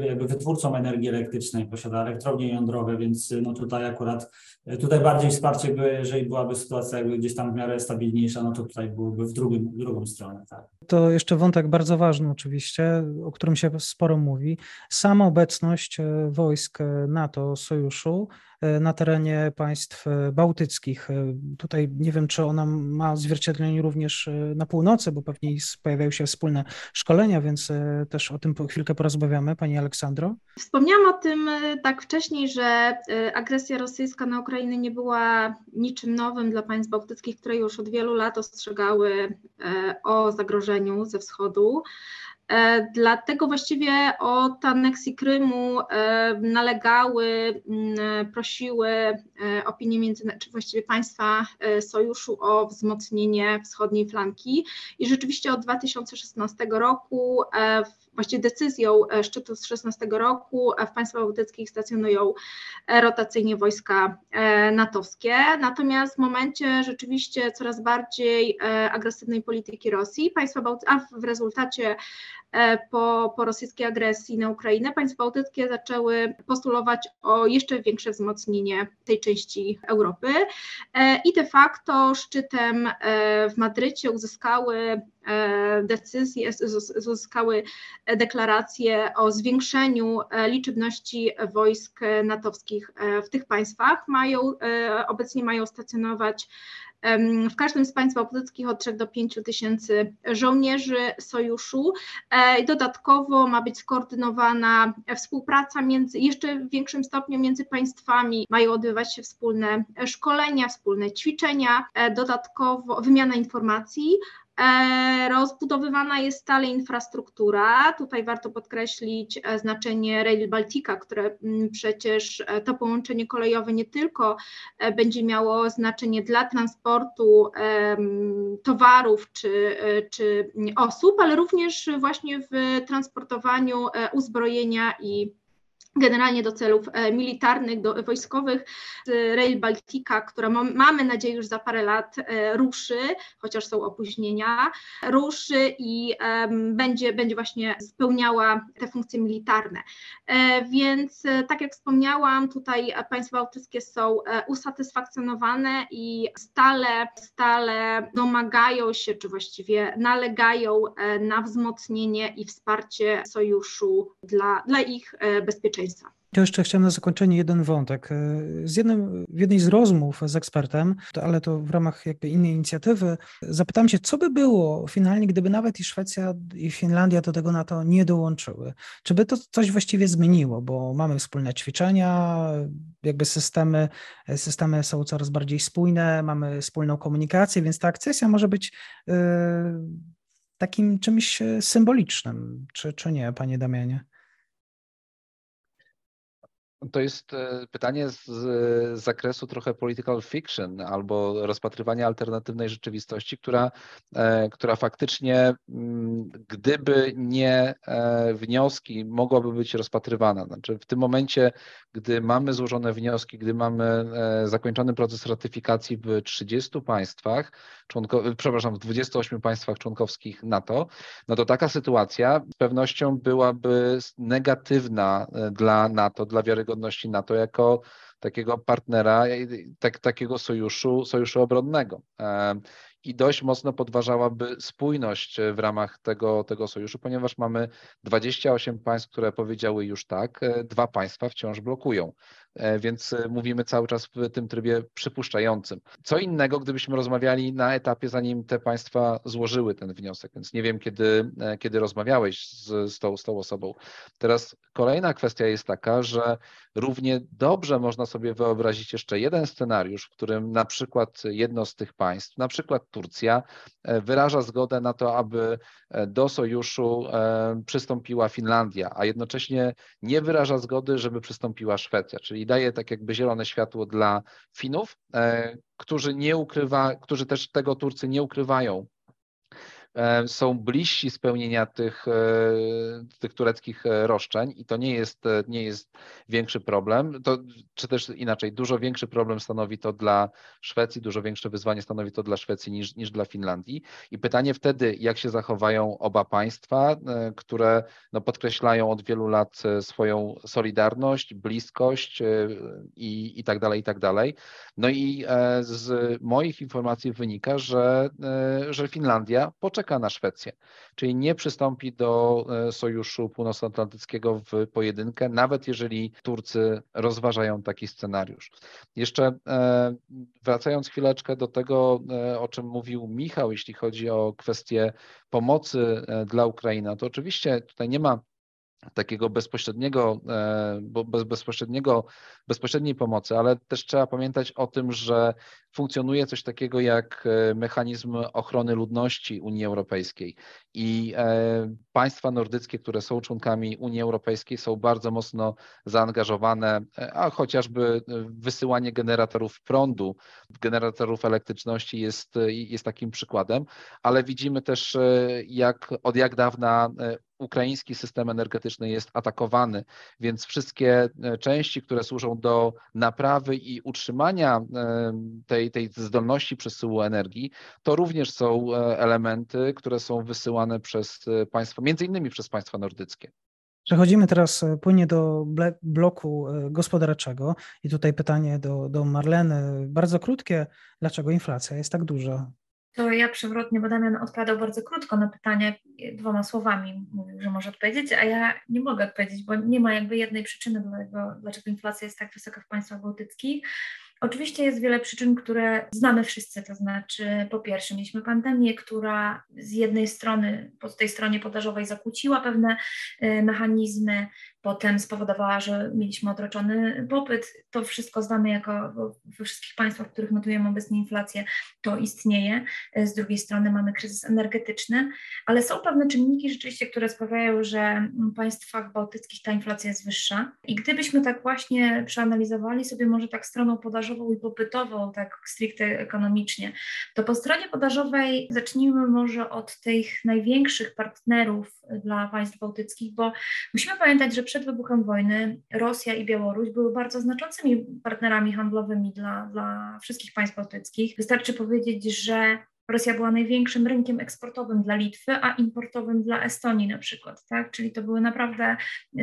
S4: jakby wytwórcą energii elektrycznej, posiada elektrownie jądrowe, więc no tutaj akurat, e, tutaj bardziej wsparcie by, jeżeli byłaby sytuacja jakby gdzieś tam w miarę stabilniejsza, no to tutaj byłoby w, drugim, w drugą stronę. Tak.
S1: To jeszcze wątek bardzo ważny oczywiście, o którym się sporo mówi. Sama obecność wojsk NATO, sojuszu E, na terenie państw e, bałtyckich. E, tutaj nie wiem, czy ona ma zwierciedlenie również na północy, bo pewnie pojawiają się wspólne szkolenia, więc też o tym chwilkę porozmawiamy. Pani Aleksandro?
S2: Wspomniałam o tym tak wcześniej, że agresja rosyjska na Ukrainę nie była niczym nowym dla państw bałtyckich, które już od wielu lat ostrzegały o zagrożeniu ze wschodu. E, dlatego właściwie od aneksji Krymu e, nalegały, prosiły e, opinie międzynarodowe, czy właściwie państwa sojuszu o wzmocnienie wschodniej flanki i rzeczywiście od 2016 roku właściwie decyzją szczytu z 16 roku w państwach bałtyckich stacjonują rotacyjnie wojska natowskie. Natomiast w momencie rzeczywiście coraz bardziej agresywnej polityki Rosji, państwa bałtyckie, a w rezultacie E, po, po rosyjskiej agresji na Ukrainę, państwa bałtyckie zaczęły postulować o jeszcze większe wzmocnienie tej części Europy e, i de facto szczytem e, w Madrycie uzyskały decyzje, uzyskały deklaracje o zwiększeniu liczebności wojsk natowskich w tych państwach. Mają, obecnie mają stacjonować w każdym z państw bałtyckich od 3 do 5 tysięcy żołnierzy sojuszu. E, dodatkowo ma być skoordynowana współpraca między, jeszcze w większym stopniu między państwami, mają odbywać się wspólne szkolenia, wspólne ćwiczenia, e, dodatkowo wymiana informacji, rozbudowywana jest stale infrastruktura. Tutaj warto podkreślić e, znaczenie Rail Baltica, które mm, przecież e, to połączenie kolejowe nie tylko będzie miało znaczenie dla transportu towarów czy, czy osób, ale również właśnie w transportowaniu uzbrojenia i generalnie do celów e, militarnych, do, wojskowych. Rail Baltica, która mamy nadzieję już za parę lat e, ruszy, chociaż są opóźnienia, ruszy i będzie, będzie właśnie spełniała te funkcje militarne. E, więc tak jak wspomniałam, tutaj państwa bałtyckie są usatysfakcjonowane i stale, stale domagają się, czy właściwie nalegają na wzmocnienie i wsparcie sojuszu dla, dla ich bezpieczeństwa bezpieczeństwa.
S1: Ja jeszcze chciałem na zakończenie jeden wątek. Z jednym, w jednej z rozmów z ekspertem, ale to w ramach jakby innej inicjatywy, zapytałem się, co by było finalnie, gdyby nawet i Szwecja i Finlandia do tego NATO nie dołączyły. Czy by to coś właściwie zmieniło, bo mamy wspólne ćwiczenia, jakby systemy, systemy są coraz bardziej spójne, mamy wspólną komunikację, więc ta akcesja może być yy, takim czymś symbolicznym, czy, czy nie, panie Damianie?
S5: To jest e, pytanie z zakresu trochę political fiction albo rozpatrywania alternatywnej rzeczywistości, która, e, która faktycznie, mm, gdyby nie e, wnioski, mogłaby być rozpatrywana. Znaczy w tym momencie, gdy mamy złożone wnioski, gdy mamy zakończony proces ratyfikacji w 30 państwach, członko, przepraszam, w 28 państwach członkowskich NATO, no to taka sytuacja z pewnością byłaby negatywna dla NATO, dla wiarygodności wiarygodności NATO jako takiego partnera, tak, takiego sojuszu, sojuszu obronnego. i dość mocno podważałaby spójność w ramach tego, tego sojuszu, ponieważ mamy 28 państw, które powiedziały już tak, dwa państwa wciąż blokują. E, więc e, mówimy cały czas w tym trybie przypuszczającym. Co innego, gdybyśmy rozmawiali na etapie, zanim te państwa złożyły ten wniosek, więc nie wiem, kiedy, e, kiedy rozmawiałeś z, z, tą, z tą osobą. Teraz kolejna kwestia jest taka, że równie dobrze można sobie wyobrazić jeszcze jeden scenariusz, w którym na przykład jedno z tych państw, na przykład Turcja, wyraża zgodę na to, aby do sojuszu przystąpiła Finlandia, a jednocześnie nie wyraża zgody, żeby przystąpiła Szwecja, czyli i daje tak jakby zielone światło dla Finów, e, którzy nie ukrywa, którzy też tego Turcy nie ukrywają są bliżsi spełnienia tych, e, tych tureckich e, roszczeń i to nie jest, nie jest większy problem, to, czy też inaczej, dużo większy problem stanowi to dla Szwecji, dużo większe wyzwanie stanowi to dla Szwecji niż, niż dla Finlandii. I pytanie wtedy, jak się zachowają oba państwa, które no, podkreślają od wielu lat swoją solidarność, bliskość i, i tak dalej, i tak dalej. No i z moich informacji wynika, że, że Finlandia poczeka na Szwecję, czyli nie przystąpi do e, Sojuszu Północnoatlantyckiego w pojedynkę, nawet jeżeli Turcy rozważają taki scenariusz. Jeszcze e, wracając chwileczkę do tego, e, o czym mówił Michał, jeśli chodzi o kwestię pomocy dla Ukrainy, to oczywiście tutaj nie ma takiego bezpośredniego, bez, bezpośredniego, bezpośredniej pomocy, ale też trzeba pamiętać o tym, że funkcjonuje coś takiego jak e, mechanizm ochrony ludności Unii Europejskiej. I e, państwa nordyckie, które są członkami Unii Europejskiej są bardzo mocno zaangażowane, e, a chociażby wysyłanie generatorów prądu, generatorów elektryczności jest, jest takim przykładem, ale widzimy też jak od jak dawna ukraiński system energetyczny jest atakowany, więc wszystkie części, które służą do naprawy i utrzymania tej tej, tej zdolności przesyłu energii, to również są e, elementy, które są wysyłane przez e, państwa, między innymi przez państwa nordyckie.
S1: Przechodzimy teraz e, płynnie do bloku gospodarczego i tutaj pytanie do, do Marleny, bardzo krótkie, dlaczego inflacja jest tak duża?
S3: To ja przewrotnie, bo Damian odpowiadał bardzo krótko na pytanie, dwoma słowami mówił, że może odpowiedzieć, a ja nie mogę odpowiedzieć, bo nie ma jakby jednej przyczyny, dlaczego, dlaczego inflacja jest tak wysoka w państwach bałtyckich. Oczywiście jest wiele przyczyn, które znamy wszyscy, to znaczy po pierwsze mieliśmy pandemię, która z jednej strony, po tej stronie podażowej zakłóciła pewne y, mechanizmy, potem spowodowała, że mieliśmy odroczony popyt. To wszystko znamy jako we wszystkich państwach, w których notujemy obecnie inflację, to istnieje. Z drugiej strony mamy kryzys energetyczny, ale są pewne czynniki rzeczywiście, które sprawiają, że w państwach bałtyckich ta inflacja jest wyższa. I gdybyśmy tak właśnie przeanalizowali sobie może tak stroną podażową i popytową, tak stricte ekonomicznie, to po stronie podażowej zacznijmy może od tych największych partnerów dla państw bałtyckich, bo musimy pamiętać, że przed wybuchem wojny Rosja i Białoruś były bardzo znaczącymi partnerami handlowymi dla, dla wszystkich państw bałtyckich. Wystarczy powiedzieć, że Rosja była największym rynkiem eksportowym dla Litwy, a importowym dla Estonii na przykład, tak? Czyli to były naprawdę,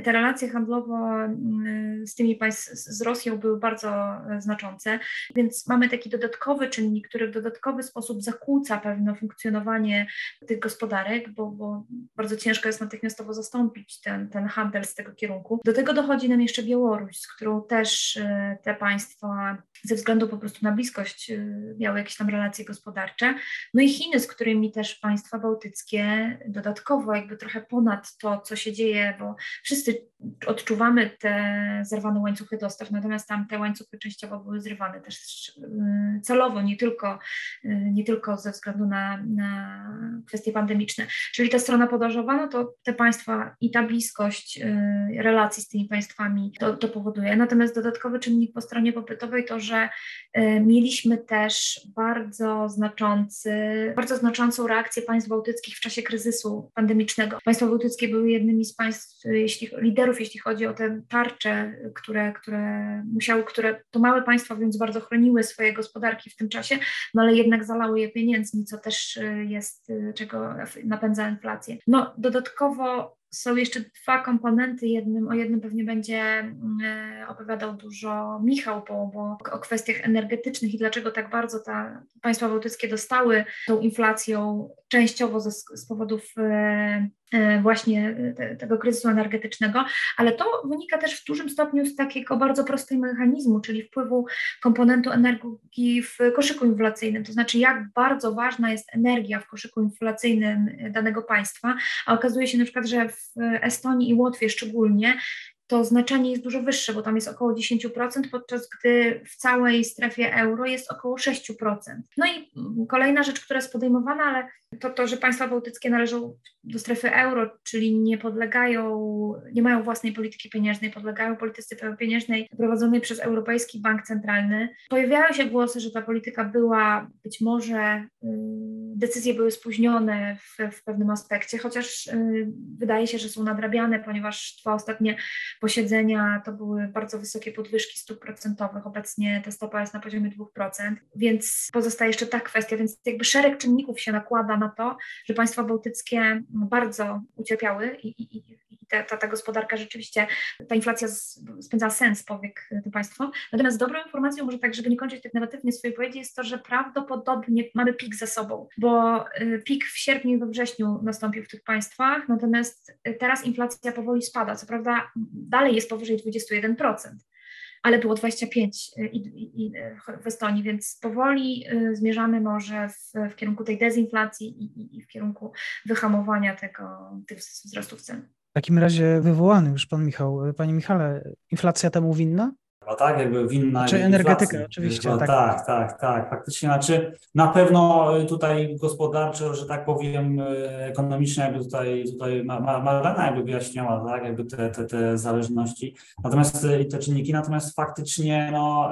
S3: te relacje handlowe mm, z tymi państw, z Rosją były bardzo e, znaczące, więc mamy taki dodatkowy czynnik, który w dodatkowy sposób zakłóca pewne funkcjonowanie tych gospodarek, bo, bo bardzo ciężko jest natychmiastowo zastąpić ten, ten handel z tego kierunku. Do tego dochodzi nam jeszcze Białoruś, z którą też e, te państwa ze względu po prostu na bliskość e, miały jakieś tam relacje gospodarcze. No i Chiny, z którymi też państwa bałtyckie dodatkowo jakby trochę ponad to, co się dzieje, bo wszyscy odczuwamy te zerwane łańcuchy dostaw, natomiast tam te łańcuchy częściowo były zrywane też y, celowo, nie tylko, y, nie tylko ze względu na, na kwestie pandemiczne. Czyli ta strona podażowa, no to te państwa i ta bliskość y, relacji z tymi państwami to, to powoduje. Natomiast dodatkowy czynnik po stronie popytowej to, że mieliśmy też bardzo znaczący, bardzo znaczącą reakcję państw bałtyckich w czasie kryzysu pandemicznego. Państwa bałtyckie były jednymi z państw, jeśli liderów jeśli chodzi o te tarcze, które, które musiały, które to małe państwa, więc bardzo chroniły swoje gospodarki w tym czasie, no ale jednak zalały je pieniędzmi, co też y, jest, y, czego napędza inflację. No dodatkowo są jeszcze dwa komponenty. Jednym, o jednym pewnie będzie mm, e, opowiadał dużo Michał, bo, bo o kwestiach energetycznych i dlaczego tak bardzo ta, państwa bałtyckie dostały tą inflacją częściowo z, z powodów e, e, właśnie te, tego kryzysu energetycznego, ale to wynika też w dużym stopniu z takiego bardzo prostego mechanizmu, czyli wpływu komponentu energii w koszyku inflacyjnym, to znaczy jak bardzo ważna jest energia w koszyku inflacyjnym danego państwa, a okazuje się na przykład, że w Estonii i Łotwie szczególnie to znaczenie jest dużo wyższe, bo tam jest około 10%, podczas gdy w całej strefie euro jest około 6%. No i kolejna rzecz, która jest podejmowana, ale to to, że państwa bałtyckie należą do strefy euro, czyli nie podlegają, nie mają własnej polityki pieniężnej, podlegają polityce pieniężnej prowadzonej przez Europejski Bank Centralny. Pojawiają się głosy, że ta polityka była być może, y, decyzje były spóźnione w, w pewnym aspekcie, chociaż y, wydaje się, że są nadrabiane, ponieważ dwa ostatnie posiedzenia to były bardzo wysokie podwyżki stóp procentowych. Obecnie ta stopa jest na poziomie 2%, więc pozostaje jeszcze ta kwestia, więc jakby szereg czynników się nakłada na to, że państwa bałtyckie bardzo ucierpiały i, i, i ta, ta, ta, gospodarka rzeczywiście, ta inflacja spędza sens powiek tym państwom. Natomiast dobrą informacją, może tak, żeby nie kończyć tak negatywnie swojej wypowiedzi, jest to, że prawdopodobnie mamy pik za sobą, bo y, pik w sierpniu i we wrześniu nastąpił w tych państwach, natomiast y, teraz inflacja powoli spada. Co prawda dalej jest powyżej 21% ale było 25 y, i, i, i w Estonii, więc powoli zmierzamy może w, w kierunku tej dezynflacji i, i, w kierunku wyhamowania tego, tych wzrostów cen.
S1: W takim razie wywołany już Pan Michał. Panie Michale, inflacja temu winna?
S4: Chyba tak, jakby winna.
S1: Czy energetyka, oczywiście.
S4: tak. tak, tak, tak, faktycznie. Znaczy, na pewno tutaj gospodarczo, że tak powiem, ekonomicznie, jakby tutaj, tutaj Marlena jakby wyjaśniała, tak, jakby te, te, te zależności. Natomiast i te czynniki, natomiast faktycznie, no,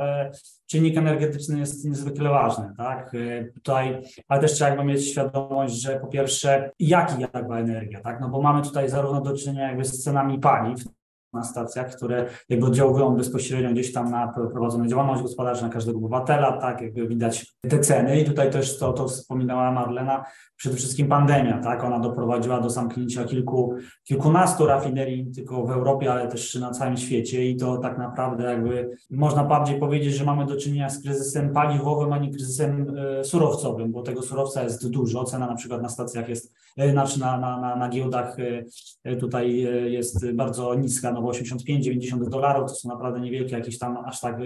S4: czynnik energetyczny jest niezwykle ważny, tak? Tutaj, ale też trzeba jakby mieć świadomość, że po pierwsze, jaki jakby energia, tak? No bo mamy tutaj zarówno do czynienia jakby z cenami paliw, na stacjach, które jakby oddziałują bezpośrednio gdzieś tam na prowadzoną działalność gospodarczą każdego obywatela, tak, jakby widać te ceny. I tutaj też to, to wspominała Marlena, przede wszystkim pandemia, tak, ona doprowadziła do zamknięcia kilku, kilkunastu rafinerii tylko w Europie, ale też na całym świecie. I to tak naprawdę jakby można bardziej powiedzieć, że mamy do czynienia z kryzysem paliwowym, a nie kryzysem e, surowcowym, bo tego surowca jest dużo, cena na przykład na stacjach jest, znaczy na, na, na, na giełdach e, tutaj jest bardzo niska, no bo 85-90 dolarów to są naprawdę niewielkie jakieś tam aż tak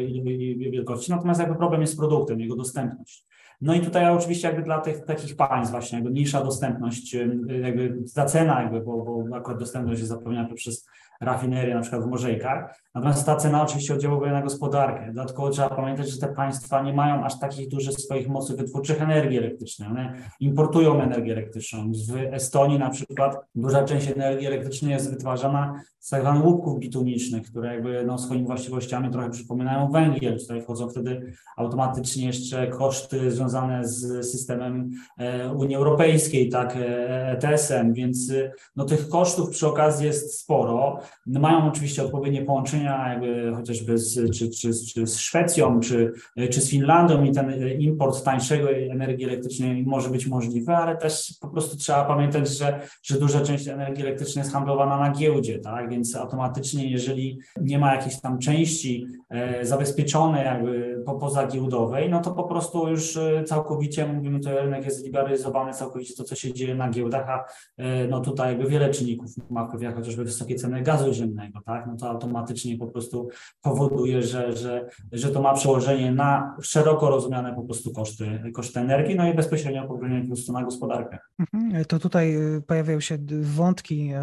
S4: wielkości, natomiast jakby problem jest z produktem, jego dostępność. No i tutaj oczywiście jakby dla tych takich państw właśnie jakby mniejsza dostępność, jakby ta cena jakby, bo, bo akurat dostępność jest zapewniona przez rafinerie na przykład w Morzejkach. Natomiast ta cena oczywiście oddziałuje na gospodarkę. Dodatkowo trzeba pamiętać, że te państwa nie mają aż takich dużych swoich mocy wytwórczych energii elektrycznej. One importują energię elektryczną. W Estonii na przykład duża część energii elektrycznej jest wytwarzana z tak zwanych łupków bitumicznych, które jakby no, swoimi właściwościami trochę przypominają węgiel. Tutaj wchodzą wtedy automatycznie jeszcze koszty związane z systemem e, Unii Europejskiej, tak, ETS-em, e więc no, tych kosztów przy okazji jest sporo. No, mają oczywiście odpowiednie połączenia jakby chociażby z, czy, czy, czy z Szwecją, czy, czy z Finlandią i ten import tańszego energii elektrycznej może być możliwy, ale też po prostu trzeba pamiętać, że, że duża część energii elektrycznej jest handlowana na giełdzie, tak? Więc automatycznie, jeżeli nie ma jakiejś tam części e, zabezpieczonej jakby po, pozagiełdowej, no to po prostu już e, całkowicie mówimy, że rynek jest liberalizowany całkowicie to, co się dzieje na giełdach, a e, no tutaj jakby wiele czynników ma wpływ, jak chociażby wysokie ceny gazu ziemnego, tak, no to automatycznie po prostu powoduje, że, że, że to ma przełożenie na szeroko rozumiane po prostu koszty, koszty energii, no i bezpośrednio po prostu na gospodarkę.
S1: Mhm. To tutaj y, pojawiają się wątki,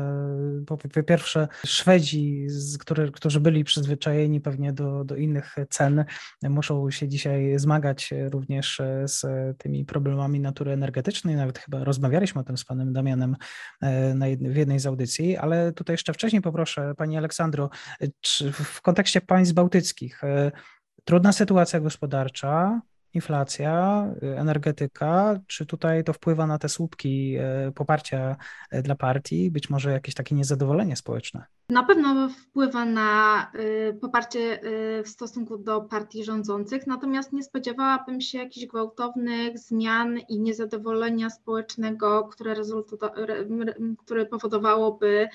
S1: y, po pierwsze Szwedzi, który, którzy byli przyzwyczajeni pewnie do, do innych cen, muszą się dzisiaj zmagać również z tymi problemami natury energetycznej, nawet chyba rozmawialiśmy o tym z panem Damianem y, na jednej, w jednej z audycji, ale tutaj jeszcze wcześniej poproszę Pani Aleksandro, czy w kontekście państw bałtyckich, e, trudna sytuacja gospodarcza, inflacja, energetyka, czy tutaj to wpływa na te słupki poparcia dla partii, być może jakieś takie niezadowolenie społeczne?
S2: Na pewno wpływa na y, poparcie y, w stosunku do partii rządzących, natomiast nie spodziewałabym się jakichś gwałtownych zmian i niezadowolenia społecznego, które, które powodowałoby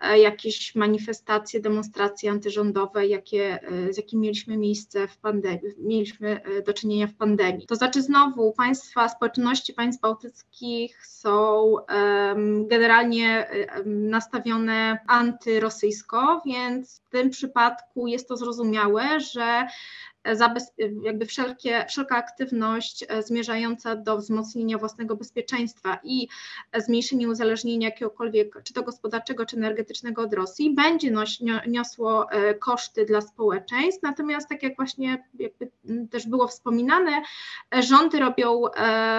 S2: e, jakieś manifestacje, demonstracje antyrządowe, jakie, e, z jakimi mieliśmy miejsce w pandemii, mieliśmy e, do czynienia w pandemii. To znaczy znowu państwa, społeczności państw bałtyckich są generalnie nastawione antyrosyjskie, rosyjsko, więc w tym przypadku jest to zrozumiałe, że jakby wszelkie, wszelka aktywność e, zmierzająca do wzmocnienia własnego bezpieczeństwa i zmniejszenia uzależnienia jakiegokolwiek, czy to gospodarczego, czy energetycznego od Rosji, będzie niosło e, koszty dla społeczeństw. Natomiast, tak jak właśnie też było wspominane, e, rządy robią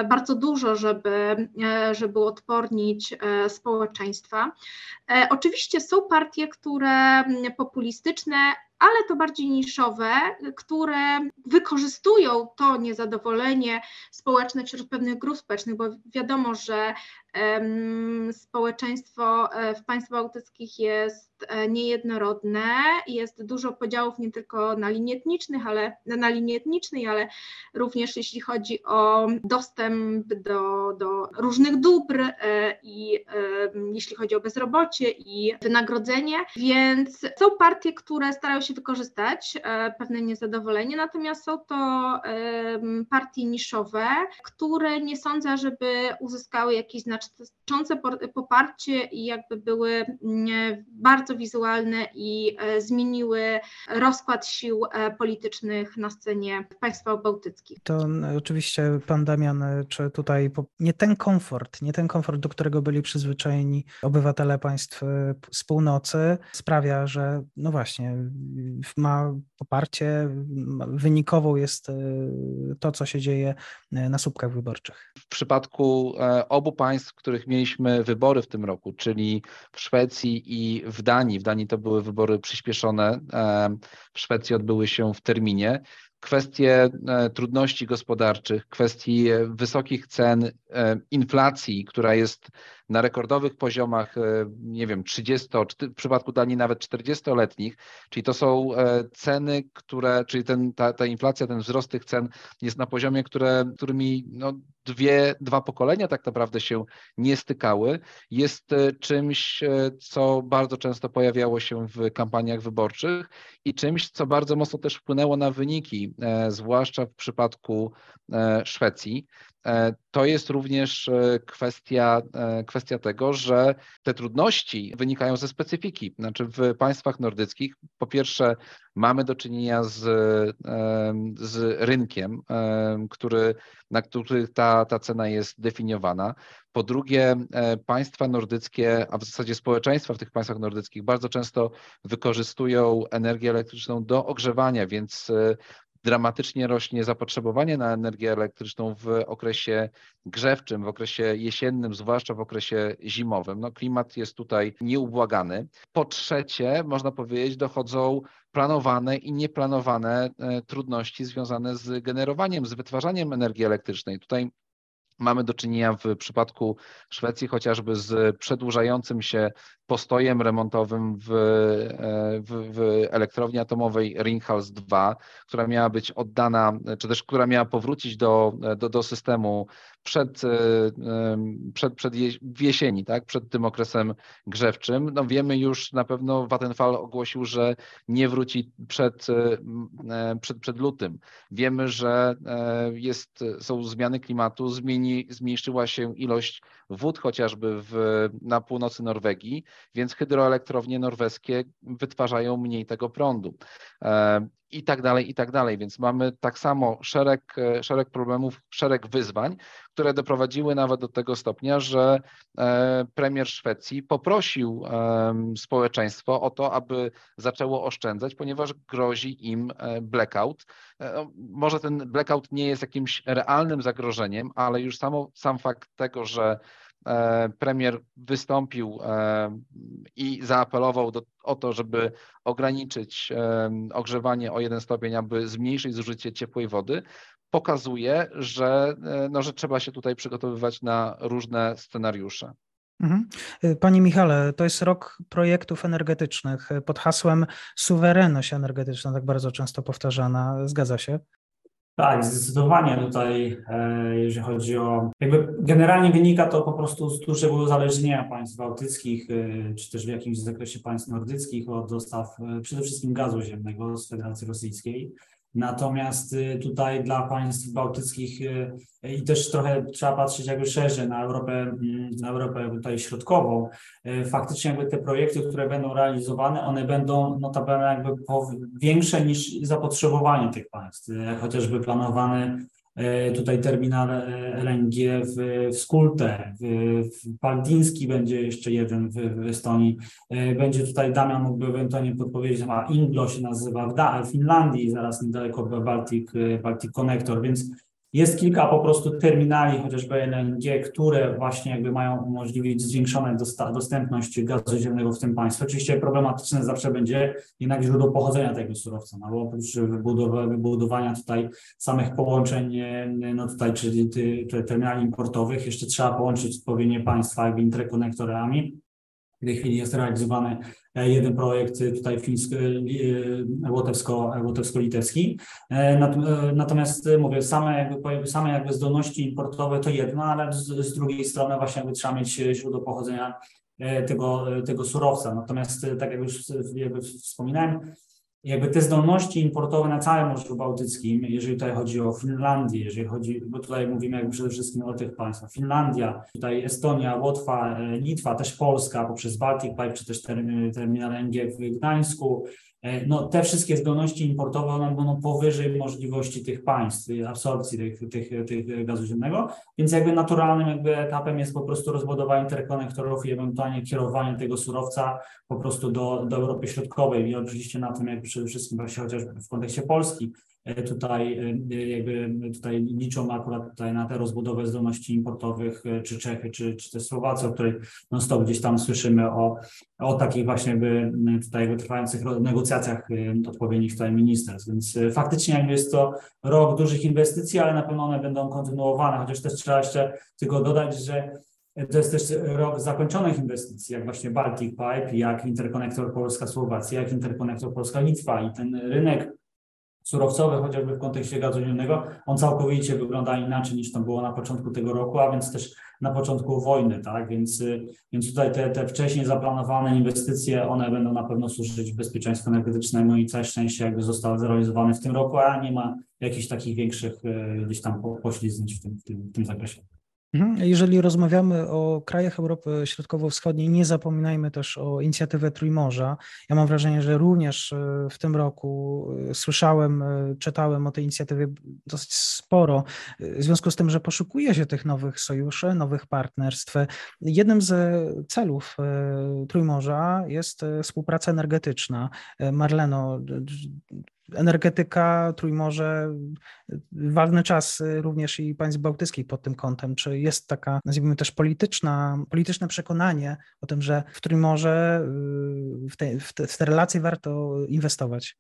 S2: bardzo dużo, żeby, żeby odpornić społeczeństwa. Oczywiście są partie, które populistyczne, ale to bardziej niszowe, które wykorzystują to niezadowolenie społeczne wśród pewnych grup społecznych, bo wiadomo, że społeczeństwo e, w państwach bałtyckich jest e, niejednorodne, jest dużo podziałów nie tylko na linii etnicznych, ale na linii etnicznej, ale również jeśli chodzi o dostęp do, do różnych dóbr e, i jeśli chodzi o bezrobocie i wynagrodzenie, więc są partie, które starają się wykorzystać pewne niezadowolenie, natomiast są to partie niszowe, które nie sądzę, żeby uzyskały jakiś znaczny znaczące poparcie i jakby były mm, bardzo wizualne i e, zmieniły rozkład sił e, politycznych na scenie w państwach bałtyckich.
S1: To oczywiście pan Damian, e, czy tutaj nie ten komfort, nie ten komfort, do którego byli przyzwyczajeni obywatele państw z północy, sprawia, że no właśnie, ma poparcie, wynikową jest to, co się dzieje na słupkach wyborczych.
S5: W przypadku obu państw których mieliśmy wybory w tym roku, czyli w Szwecji i w Danii. W Danii to były wybory przyspieszone, w Szwecji odbyły się w terminie kwestie e, trudności gospodarczych, kwestii wysokich cen, e, inflacji, która jest na rekordowych poziomach, e, nie wiem, 30, w przypadku Danii nawet 40-letnich, czyli to są ceny, które, czyli ten, ta, ta inflacja, ten wzrost tych cen jest na poziomie, które, którymi no, dwie, dwa pokolenia tak naprawdę się nie stykały, jest czymś, co bardzo często pojawiało się w kampaniach wyborczych i czymś, co bardzo mocno też wpłynęło na wyniki E, zwłaszcza w przypadku e, Szwecji. E, to jest również kwestia, kwestia tego, że te trudności wynikają ze specyfiki. Znaczy w państwach nordyckich po pierwsze mamy do czynienia z, z rynkiem, który, na który ta, ta cena jest definiowana. Po drugie, państwa nordyckie, a w zasadzie społeczeństwa w tych państwach nordyckich bardzo często wykorzystują energię elektryczną do ogrzewania, więc dramatycznie rośnie zapotrzebowanie na energię elektryczną w okresie grzewczym, w okresie jesiennym, zwłaszcza w okresie zimowym. No, klimat jest tutaj nieubłagany. Po trzecie, można powiedzieć, dochodzą planowane i nieplanowane e, trudności związane z generowaniem, z wytwarzaniem energii elektrycznej. Tutaj Mamy do czynienia w przypadku Szwecji chociażby z przedłużającym się postojem remontowym w, e, w, w, elektrowni atomowej Ringhals 2, która miała być oddana, czy też która miała powrócić do, do, do systemu przed, e, przed, przed jesieni, tak? przed tym okresem grzewczym. No wiemy już na pewno Vattenfall ogłosił, że nie wróci przed, e, przed, przed lutym. Wiemy, że jest, są zmiany klimatu, zmieni, zmniejszyła się ilość wód chociażby w, na północy Norwegii, więc hydroelektrownie norweskie wytwarzają mniej tego prądu e, i tak dalej, i tak dalej. Więc mamy tak samo szereg, e, szereg problemów, szereg wyzwań, które doprowadziły nawet do tego stopnia, że e, premier Szwecji poprosił społeczeństwo o to, aby zaczęło oszczędzać, ponieważ grozi im blackout. Może ten blackout nie jest jakimś realnym zagrożeniem, ale już samo, sam fakt tego, że premier wystąpił i zaapelował do, o to, żeby ograniczyć ogrzewanie o jeden stopień, aby zmniejszyć zużycie ciepłej wody, pokazuje, że, no, że trzeba się tutaj przygotowywać na różne scenariusze.
S1: Mhm. Panie Michale, to jest rok projektów energetycznych pod hasłem suwerenność energetyczna, tak bardzo często powtarzana. Zgadza się?
S4: Tak, zdecydowanie tutaj, e, jeżeli chodzi o. Jakby generalnie wynika to po prostu z dużego uzależnienia państw bałtyckich, e, czy też w jakimś zakresie państw nordyckich od dostaw e, przede wszystkim gazu ziemnego z Federacji Rosyjskiej. Natomiast y, tutaj dla państw bałtyckich y, i też trochę trzeba patrzeć jakby szerzej na Europę, mm, na Europę tutaj środkową. Y, faktycznie jakby te projekty, które będą realizowane, one będą notabene jakby większe niż zapotrzebowanie tych państw, chociażby planowane E, tutaj terminal e, LNG w, w Skulte, w, w Paldiński będzie jeszcze jeden w, w Estonii. E, będzie tutaj Damian mógłby ewentualnie podpowiedzieć, a Inglo się nazywa w, Finlandii, zaraz niedaleko Baltic, Baltic Connector, więc jest kilka po prostu terminali, chociażby LNG, które właśnie jakby mają umożliwić zwiększoną dostępność gazu ziemnego w tym państwie. Oczywiście problematyczne zawsze będzie jednak źródło pochodzenia tego surowca, no bo oprócz wybudowania tutaj samych połączeń, no tutaj, czyli terminali importowych, jeszcze trzeba połączyć odpowiednie państwa jakby interkonektorami. W tej chwili jest realizowany E, jeden projekt tutaj fiński, e, łotewsko, łotewsko-litewski. E, natomiast mówię, same jakby, same jakby zdolności importowe to jedno, ale z, z drugiej strony właśnie jakby trzeba mieć źródło pochodzenia tego, tego surowca. Natomiast tak jak już jakby wspominałem, jakby te zdolności importowe na całym Morzu Bałtyckim, jeżeli tutaj chodzi o Finlandię, jeżeli chodzi, bo tutaj mówimy jakby przede wszystkim o tych państwach, Finlandia, tutaj Estonia, Łotwa, Litwa, też Polska poprzez Baltic Pipe, czy też terminal LNG w Gdańsku, E, no, te wszystkie zdolności importowe one będą powyżej możliwości tych państw, absorpcji tych, tych, tych gazu ziemnego, więc jakby naturalnym jakby etapem jest po prostu rozbudowa interkonektorów i ewentualnie kierowanie tego surowca po prostu do, do Europy Środkowej. I oczywiście na tym jakby przede wszystkim właśnie chociażby w kontekście Polski. E, tutaj e, jakby tutaj liczą akurat tutaj na tę rozbudowę zdolności importowych, e, czy Czechy, czy, czy też Słowacja, o której non stop gdzieś tam słyszymy o, o takich właśnie jakby tutaj trwających negocjacjach odpowiednich tutaj ministerstw. Więc faktycznie jakby jest to rok dużych inwestycji, ale na pewno one będą kontynuowane, chociaż też trzeba jeszcze tylko dodać, że to jest też rok zakończonych inwestycji, jak właśnie Baltic Pipe, jak interkonektor Polska-Słowacja, jak interkonektor Polska-Litwa i ten rynek surowcowy, chociażby w kontekście gazu ziemnego, on całkowicie wygląda inaczej niż to było na początku tego roku, a więc też na początku wojny, tak? Więc, więc tutaj te, te wcześniej zaplanowane inwestycje, one będą na pewno służyć bezpieczeństwu energetycznemu i całe szczęście jakby zostały zrealizowane w tym roku, a nie ma jakichś takich większych e, gdzieś tam poślizgnięć w tym, w tym, w tym zakresie.
S1: Mhm. Jeżeli rozmawiamy o krajach Europy Środkowo-Wschodniej, nie zapominajmy też o inicjatywę Trójmorza. Ja mam wrażenie, że również e, w tym roku e, słyszałem, e, czytałem o tej inicjatywie dosyć sporo, w związku z tym, że poszukuje się tych nowych sojuszy, nowych partnerstw. Jednym z celów Trójmorza jest współpraca energetyczna. Marleno, energetyka, Trójmorze, ważny czas również i państw bałtyckich pod tym kątem. Czy jest taka, nazwijmy też polityczna, polityczne przekonanie o tym, że w Trójmorze, w te, w te, w te relacje warto inwestować?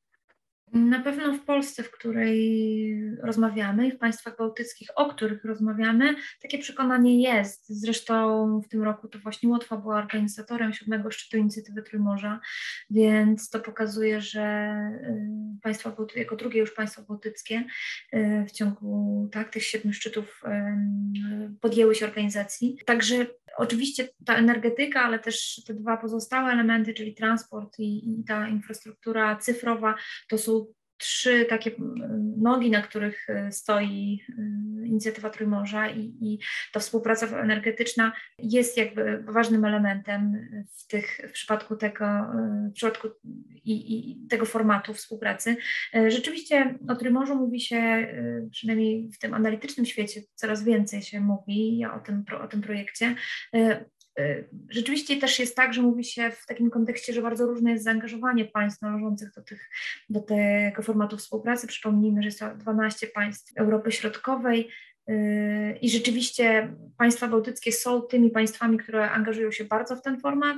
S3: Na pewno w Polsce, w której rozmawiamy, i w państwach bałtyckich, o których rozmawiamy, takie przekonanie jest. Zresztą w tym roku to właśnie Łotwa była organizatorem siódmego szczytu inicjatywy Trójmorza, więc to pokazuje, że y, państwa jako drugie już państwo bałtyckie y, w ciągu tak, tych siedmiu szczytów podjęły się organizacji. Także oczywiście ta energetyka, ale też te dwa pozostałe elementy, czyli transport i, i ta infrastruktura cyfrowa, to są trzy takie nogi, na których e, stoi e, inicjatywa Trójmorza i, i ta współpraca energetyczna jest jakby ważnym elementem w, tych, w przypadku tego, e, w przypadku i, i tego formatu współpracy. Rzeczywiście o Trójmorzu mówi się, przynajmniej w tym analitycznym świecie coraz więcej się mówi o tym, o tym projekcie. Y, rzeczywiście też jest tak, że mówi się w takim kontekście, że bardzo różne jest zaangażowanie państw należących do, tych, do tego formatu współpracy. Przypomnijmy, że jest to 12 państw Europy Środkowej, I rzeczywiście państwa bałtyckie są tymi państwami, które angażują się bardzo w ten format,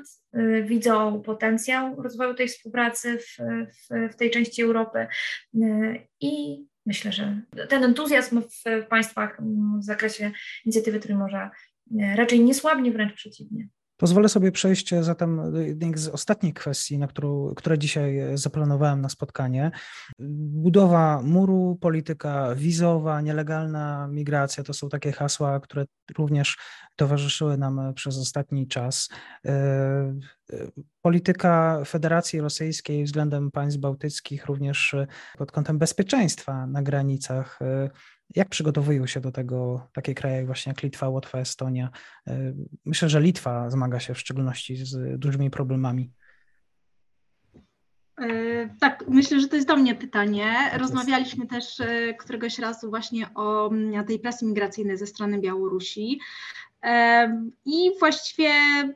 S3: widzą potencjał rozwoju tej współpracy w, w, w tej części Europy i myślę, że ten entuzjazm w państwach w zakresie inicjatywy Trójmorza raczej nie słabnie, wręcz przeciwnie.
S1: Pozwolę sobie przejść zatem do jednej z ostatnich kwestii, na którą, które dzisiaj zaplanowałem na spotkanie. Budowa muru, polityka wizowa, nielegalna migracja to są takie hasła, które również towarzyszyły nam przez ostatni czas. E, e, polityka Federacji Rosyjskiej względem państw bałtyckich, również pod kątem bezpieczeństwa na granicach, e, jak przygotowują się do tego takie kraje właśnie jak Litwa, Łotwa, Estonia? E, myślę, że Litwa zmaga się w szczególności z dużymi problemami.
S2: E, tak, myślę, że to jest do mnie pytanie. Tak Rozmawialiśmy też e, któregoś razu właśnie o mm, tej presji migracyjnej ze strony Białorusi. I właściwie e,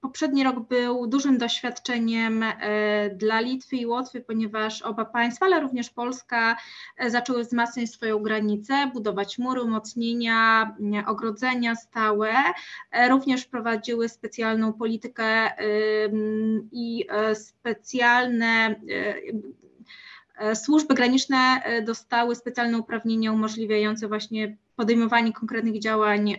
S2: poprzedni rok był dużym doświadczeniem e, dla Litwy i Łotwy, ponieważ oba państwa, ale również Polska e, zaczęły wzmacniać swoją granicę, budować mury, umocnienia, ogrodzenia stałe. Również prowadziły specjalną politykę i specjalne Służby graniczne dostały specjalne uprawnienia umożliwiające właśnie podejmowanie konkretnych działań,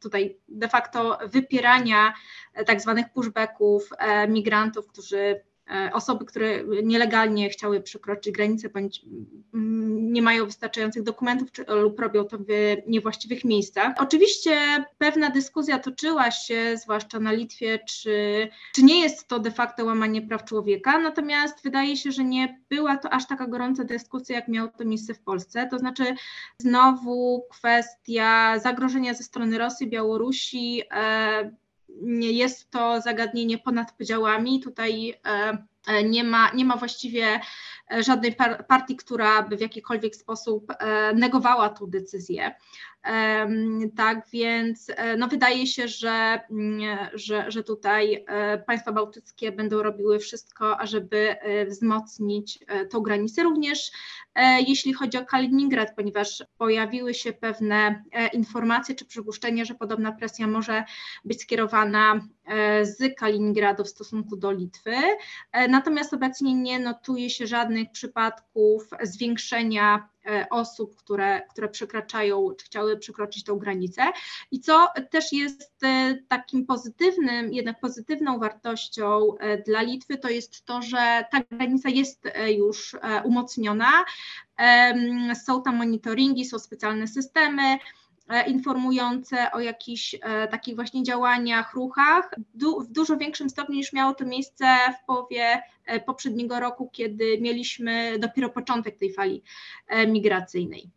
S2: tutaj de facto wypierania e, tak zwanych pushbacków e, migrantów, którzy E, osoby, które nielegalnie chciały przekroczyć granicę bądź mm, nie mają wystarczających dokumentów czy, lub robią to w niewłaściwych miejscach. Oczywiście pewna dyskusja toczyła się, zwłaszcza na Litwie, czy, czy nie jest to de facto łamanie praw człowieka, natomiast wydaje się, że nie była to aż taka gorąca dyskusja, jak miało to miejsce w Polsce. To znaczy znowu kwestia zagrożenia ze strony Rosji, Białorusi, e, jest to zagadnienie ponad podziałami. Tutaj e, e, nie ma, nie ma właściwie e, żadnej partii, która by w jakikolwiek sposób negowała tę decyzję. Tak więc no wydaje się, że, mm, że, że tutaj państwa bałtyckie będą robiły wszystko, ażeby wzmocnić tą granicę. Również jeśli chodzi o Kaliningrad, ponieważ pojawiły się pewne informacje czy przypuszczenia, że podobna presja może być skierowana z Kaliningradu w stosunku do Litwy. Natomiast obecnie nie notuje się żadnych przypadków zwiększenia E, osób, które, które przekraczają, czy chciały przekroczyć tą granicę. I co też jest e, takim pozytywnym, jednak pozytywną wartością e, dla Litwy, to jest to, że ta granica jest już umocniona. Są tam monitoringi, są specjalne systemy. E, informujące o jakichś e, takich właśnie działaniach, ruchach du w dużo większym stopniu niż miało to miejsce w połowie e, poprzedniego roku, kiedy mieliśmy dopiero początek tej fali migracyjnej.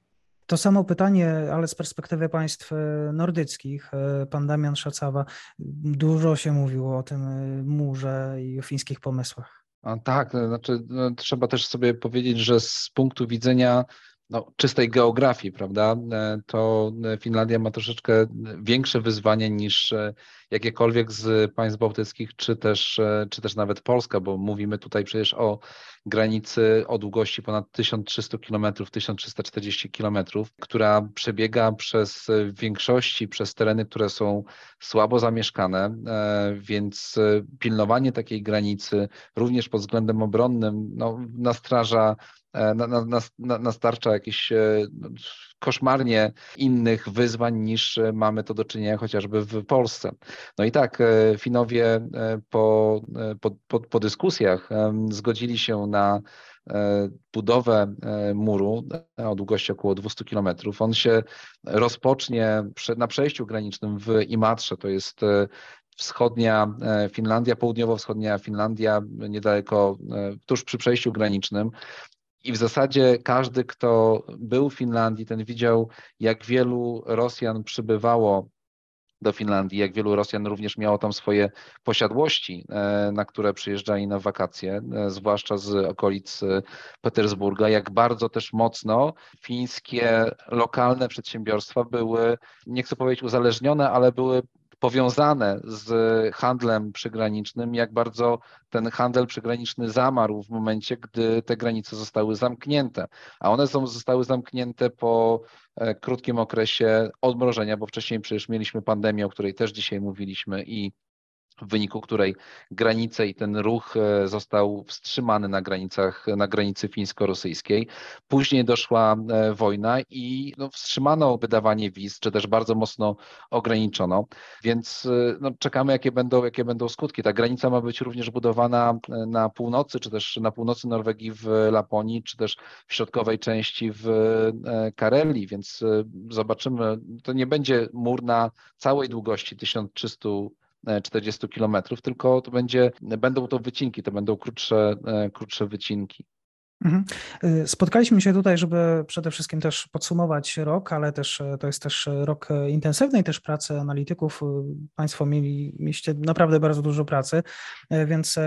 S1: To samo pytanie, ale z perspektywy państw nordyckich. Pan Damian Szacawa, dużo się mówiło o tym murze i o fińskich pomysłach.
S5: A tak, znaczy no, trzeba też sobie powiedzieć, że z punktu widzenia no, czystej geografii, prawda, e, to e, Finlandia ma troszeczkę większe wyzwanie niż e, jakiekolwiek z państw bałtyckich, czy też, czy też nawet Polska, bo mówimy tutaj przecież o granicy o długości ponad 1300 km, 1340 km, która przebiega przez w większości przez tereny, które są słabo zamieszkane, więc pilnowanie takiej granicy również pod względem obronnym no, nastraża E, na, na, na, nastarcza jakieś e, no, koszmarnie innych wyzwań niż e, mamy to do czynienia chociażby w Polsce. No i tak, Finowie po, po, po, po dyskusjach zgodzili się na budowę muru o długości około 200 km. On się rozpocznie na przejściu granicznym w Imatrze, to jest wschodnia Finlandia, południowo-wschodnia Finlandia, niedaleko, tuż przy przejściu granicznym. I w zasadzie każdy, kto był w Finlandii, ten widział, jak wielu Rosjan przybywało do Finlandii, jak wielu Rosjan również miało tam swoje posiadłości, e, na które przyjeżdżali na wakacje, e, zwłaszcza z okolic e, Petersburga, jak bardzo też mocno fińskie lokalne przedsiębiorstwa były, nie chcę powiedzieć uzależnione, ale były powiązane z handlem przygranicznym, jak bardzo ten handel przygraniczny zamarł w momencie, gdy te granice zostały zamknięte. A one są, zostały zamknięte po e, krótkim okresie odmrożenia, bo wcześniej przecież mieliśmy pandemię, o której też dzisiaj mówiliśmy i w wyniku której granice i ten ruch e, został wstrzymany na granicach, na granicy fińsko-rosyjskiej. Później doszła e, wojna i no, wstrzymano wydawanie wiz, czy też bardzo mocno ograniczono, więc e, no, czekamy, jakie będą, jakie będą skutki. Ta granica ma być również budowana na północy, czy też na północy Norwegii w Laponii, czy też w środkowej części w Karelii, więc zobaczymy, to nie będzie mur na całej długości 1300 40 kilometrów, tylko to będzie, będą to wycinki, to będą krótsze, e, krótsze wycinki.
S1: Mhm. Y, spotkaliśmy się tutaj, żeby przede wszystkim też podsumować rok, ale też e, to jest też rok intensywnej też pracy analityków. Państwo mieli, mieliście naprawdę bardzo dużo pracy, e, więc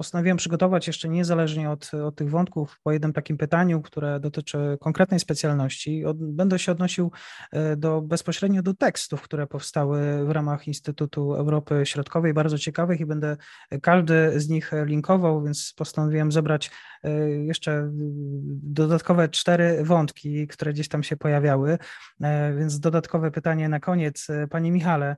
S1: postanowiłem przygotować jeszcze niezależnie od, od tych wątków po jednym takim pytaniu, które dotyczy konkretnej specjalności. Od, będę się odnosił e, do, bezpośrednio do tekstów, które powstały w ramach Instytutu Europy Środkowej, bardzo ciekawych i będę każdy z nich linkował, więc postanowiłem zebrać e, jeszcze dodatkowe cztery wątki, które gdzieś tam się pojawiały, e, więc dodatkowe pytanie na koniec. Panie Michale,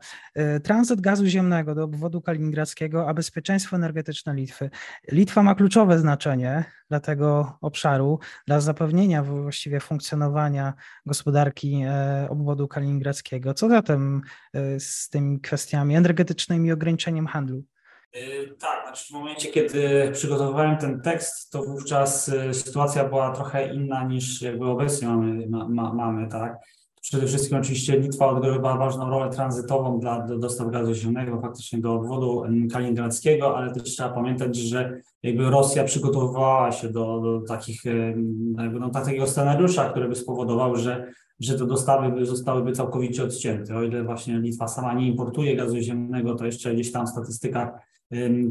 S1: tranzyt gazu ziemnego do obwodu kaliningradzkiego, a bezpieczeństwo energetyczne Litwy. Litwa ma kluczowe znaczenie dla tego obszaru, dla zapewnienia właściwie funkcjonowania gospodarki e, obwodu kaliningradzkiego. Co zatem e, z tymi kwestiami energetycznymi i ograniczeniem handlu?
S4: E, tak, znaczy w momencie, kiedy przygotowywałem ten tekst, to wówczas sytuacja była trochę inna niż jakby obecnie mamy, ma, mamy tak. Przede wszystkim oczywiście Litwa odgrywała ważną rolę tranzytową dla do dostaw gazu ziemnego faktycznie do obwodu kaliningradzkiego, ale też trzeba pamiętać, że jakby Rosja przygotowywała się do, do takich, jakby no, takiego scenariusza, który by spowodował, że, że te dostawy by zostałyby całkowicie odcięte. O ile właśnie Litwa sama nie importuje gazu ziemnego, to jeszcze gdzieś tam w statystykach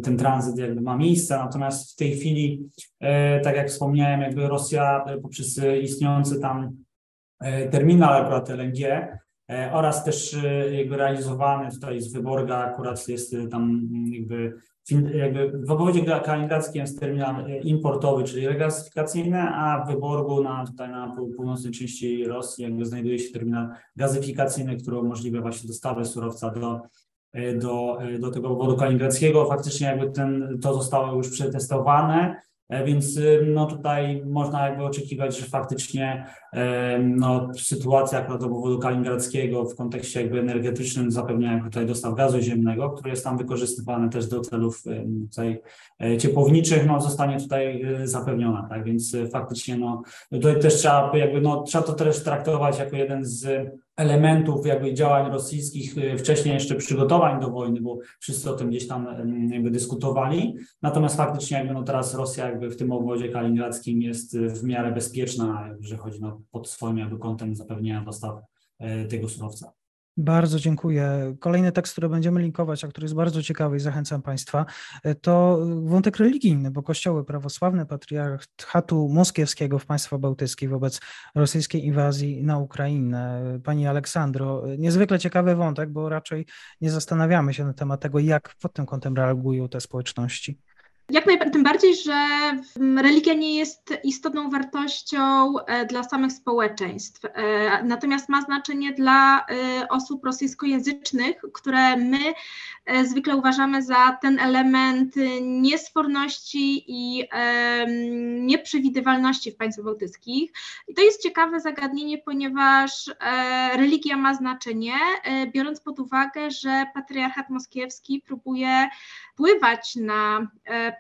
S4: ten tranzyt jakby ma miejsce, natomiast w tej chwili, e, tak jak wspomniałem, jakby Rosja e, poprzez istniejący tam E, terminal akurat LNG e, oraz też e, jakby realizowany tutaj z Wyborga akurat jest tam mm, jakby, jakby w obwodzie kaliningradzkim jest terminal importowy, czyli regazyfikacyjny, a w Wyborgu na, tutaj na północnej części Rosji jakby znajduje się terminal gazyfikacyjny, który umożliwia właśnie dostawę surowca do do, do tego obwodu kaliningradzkiego. Faktycznie jakby ten, to zostało już przetestowane E, więc y, no tutaj można jakby oczekiwać, że faktycznie e, no, sytuacja akurat obwodu kaliningradzkiego w kontekście jakby energetycznym zapewniania tutaj dostaw gazu ziemnego, który jest tam wykorzystywany też do celów tutaj e, ciepłowniczych, no zostanie tutaj zapewniona, tak, więc faktycznie no tutaj też trzeba jakby no trzeba to też traktować jako jeden z elementów jakby działań rosyjskich, y, wcześniej jeszcze przygotowań do wojny, bo wszyscy o tym gdzieś tam jakby dyskutowali. Natomiast faktycznie jakby no teraz Rosja jakby w tym obwodzie kaliningradzkim jest y, w miarę bezpieczna, jeżeli chodzi no pod swoim jakby kątem zapewnienia dostaw y, tego surowca.
S1: Bardzo dziękuję. Kolejny tekst, który będziemy linkować, a który jest bardzo ciekawy i zachęcam Państwa, to wątek religijny, bo kościoły prawosławne patriarchatu moskiewskiego w państwach bałtyckich wobec rosyjskiej inwazji na Ukrainę. Pani Aleksandro, niezwykle ciekawy wątek, bo raczej nie zastanawiamy się na temat tego, jak pod tym kątem reagują te społeczności.
S2: Jak najbardziej, tym bardziej, że religia nie jest istotną wartością e, dla samych społeczeństw, e, natomiast ma znaczenie dla e, osób rosyjskojęzycznych, które my zwykle uważamy za ten element niesforności i nieprzewidywalności w państwach bałtyckich. I to jest ciekawe zagadnienie, ponieważ religia ma znaczenie, biorąc pod uwagę, że patriarchat moskiewski próbuje wpływać na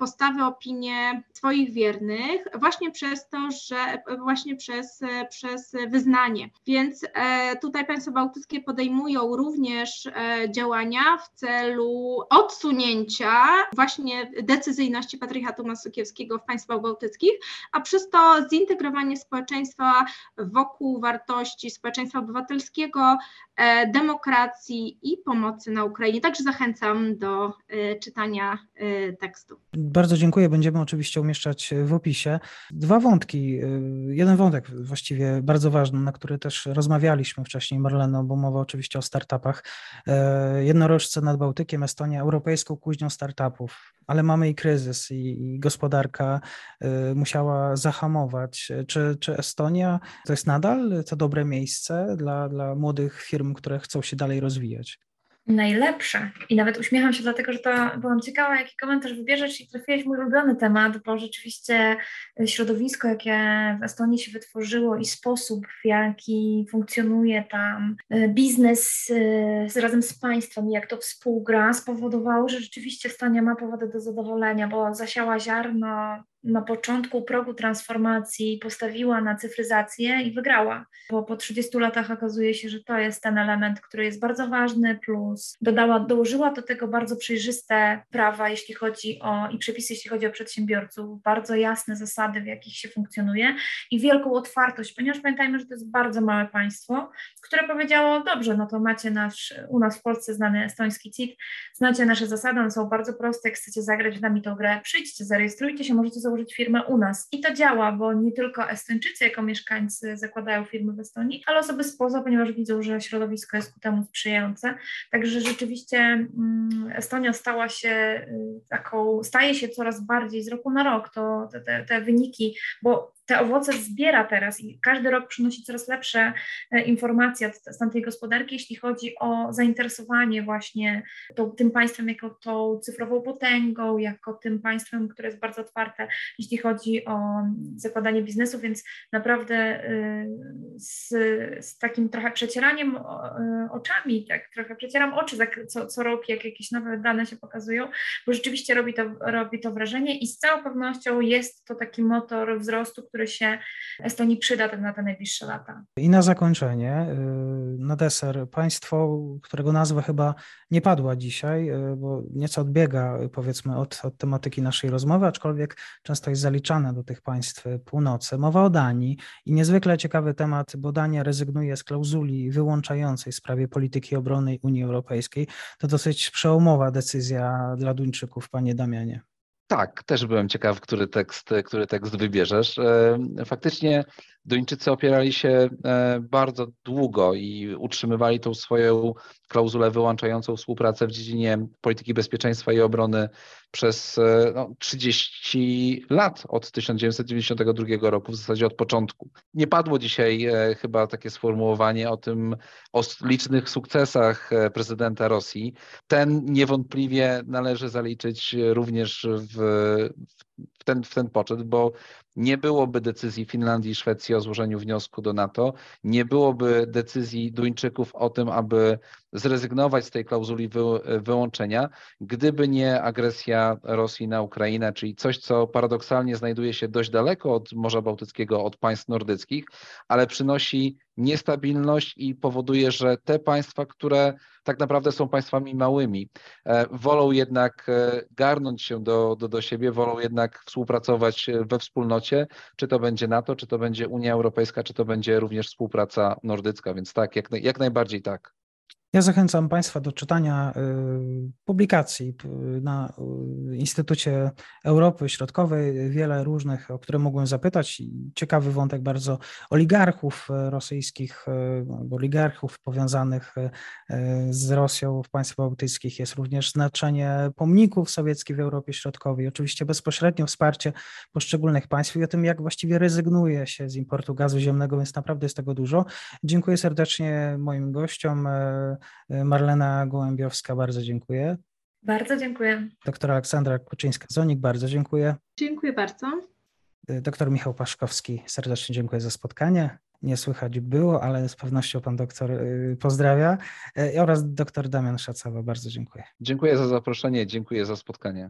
S2: postawy, opinie swoich wiernych właśnie przez to, że właśnie przez, przez wyznanie. Więc e, tutaj państwa bałtyckie podejmują również e, działania w celu odsunięcia właśnie decyzyjności patriarchatu masokiewskiego w państwach bałtyckich, a przez to zintegrowanie społeczeństwa wokół wartości społeczeństwa obywatelskiego demokracji i pomocy na Ukrainie. Także zachęcam do czytania tekstu.
S1: Bardzo dziękuję. Będziemy oczywiście umieszczać w opisie. Dwa wątki. Jeden wątek właściwie bardzo ważny, na który też rozmawialiśmy wcześniej, Marleno, bo mowa oczywiście o startupach. Jednorożce nad Bałtykiem, Estonia, europejską kuźnią startupów, ale mamy i kryzys, i, i gospodarka musiała zahamować. Czy, czy Estonia to jest nadal to dobre miejsce dla, dla młodych firm, które chcą się dalej rozwijać?
S3: Najlepsze. I nawet uśmiecham się, dlatego że to byłam ciekawa, jaki komentarz wybierzesz i trafiłeś mój ulubiony temat, bo rzeczywiście środowisko, jakie w Estonii się wytworzyło i sposób, w jaki funkcjonuje tam e, biznes e, razem z państwem, jak to współgra, spowodowało, że rzeczywiście Estonia ma powody do zadowolenia, bo zasiała ziarno na początku progu transformacji postawiła na cyfryzację i wygrała, bo po 30 latach okazuje się, że to jest ten element, który jest bardzo ważny, plus dodała, dołożyła do tego bardzo przejrzyste prawa, jeśli chodzi o i przepisy, jeśli chodzi o przedsiębiorców, bardzo jasne zasady, w jakich się funkcjonuje i wielką otwartość, ponieważ pamiętajmy, że to jest bardzo małe państwo, które powiedziało, dobrze, no to macie nasz, u nas w Polsce znany estoński CIT, znacie nasze zasady, one są bardzo proste, jak chcecie zagrać w nami tą grę, przyjdźcie, zarejestrujcie się, możecie założyć firmę u nas. I to działa, bo nie tylko Estończycy jako mieszkańcy zakładają firmy w Estonii, ale osoby spoza, ponieważ widzą, że środowisko jest ku temu sprzyjające. Także rzeczywiście mm, Estonia stała się y, taką, staje się coraz bardziej z roku na rok, to te, te wyniki, bo te owoce zbiera teraz i każdy rok przynosi coraz lepsze e, informacje z tamtej gospodarki, jeśli chodzi o zainteresowanie właśnie to, tym państwem jako tą cyfrową potęgą, jako tym państwem, które jest bardzo otwarte, jeśli chodzi o zakładanie biznesu, więc naprawdę y, z, z takim trochę przecieraniem y, oczami, tak trochę przecieram oczy co, co rok, jak jakieś nowe dane się pokazują, bo rzeczywiście robi to, robi to wrażenie i z całą pewnością jest to taki motor wzrostu, który się Estonii przyda na te najbliższe lata.
S1: I na zakończenie, y, na deser, państwo, którego nazwa chyba nie padła dzisiaj, y, bo nieco odbiega powiedzmy od, od tematyki naszej rozmowy, aczkolwiek często jest zaliczane do tych państw północy. Mowa o Danii i niezwykle ciekawy temat, bo Dania rezygnuje z klauzuli wyłączającej w sprawie polityki obronnej Unii Europejskiej. To dosyć przełomowa decyzja dla Duńczyków, panie Damianie.
S5: Tak, też byłem ciekaw, który tekst, który tekst wybierzesz. E, faktycznie Duńczycy opierali się e, bardzo długo i utrzymywali tą swoją klauzulę wyłączającą współpracę w dziedzinie polityki bezpieczeństwa i obrony przez e, no, 30 lat od 1992 roku, w zasadzie od początku. Nie padło dzisiaj chyba takie sformułowanie o tym, o licznych sukcesach prezydenta Rosji. Ten niewątpliwie należy zaliczyć również w, w ten, w ten poczet, bo nie byłoby decyzji Finlandii i Szwecji o złożeniu wniosku do NATO, nie byłoby decyzji Duńczyków o tym, aby zrezygnować z tej klauzuli wyłączenia, gdyby nie agresja Rosji na Ukrainę, czyli coś, co paradoksalnie znajduje się dość daleko od Morza Bałtyckiego, od państw nordyckich, ale przynosi niestabilność i powoduje, że te państwa, które tak naprawdę są państwami małymi, e, wolą jednak e, garnąć się do, do, do siebie, wolą jednak współpracować we wspólnocie, czy to będzie NATO, czy to będzie Unia Europejska, czy to będzie również współpraca nordycka, więc tak, jak, jak najbardziej tak.
S1: Ja zachęcam Państwa do czytania y, publikacji na y, Instytucie Europy Środkowej, wiele różnych, o które mogłem zapytać. Ciekawy wątek bardzo oligarchów y, rosyjskich, oligarchów powiązanych z Rosją w państwach bałtyckich. Jest również znaczenie pomników sowieckich w Europie Środkowej, oczywiście bezpośrednio wsparcie poszczególnych państw i o tym, jak właściwie rezygnuje się z importu gazu ziemnego, więc naprawdę jest tego dużo. Dziękuję serdecznie moim gościom. Marlena Gołębiowska, bardzo dziękuję.
S3: Bardzo dziękuję.
S1: Doktor Aleksandra Kuczyńska-Zonik, bardzo dziękuję.
S2: Dziękuję bardzo.
S1: Doktor Michał Paszkowski, serdecznie dziękuję za spotkanie. Nie słychać było, ale z pewnością pan doktor y, pozdrawia. Y, oraz doktor Damian Szacowa, bardzo dziękuję.
S5: Dziękuję za zaproszenie, dziękuję za spotkanie.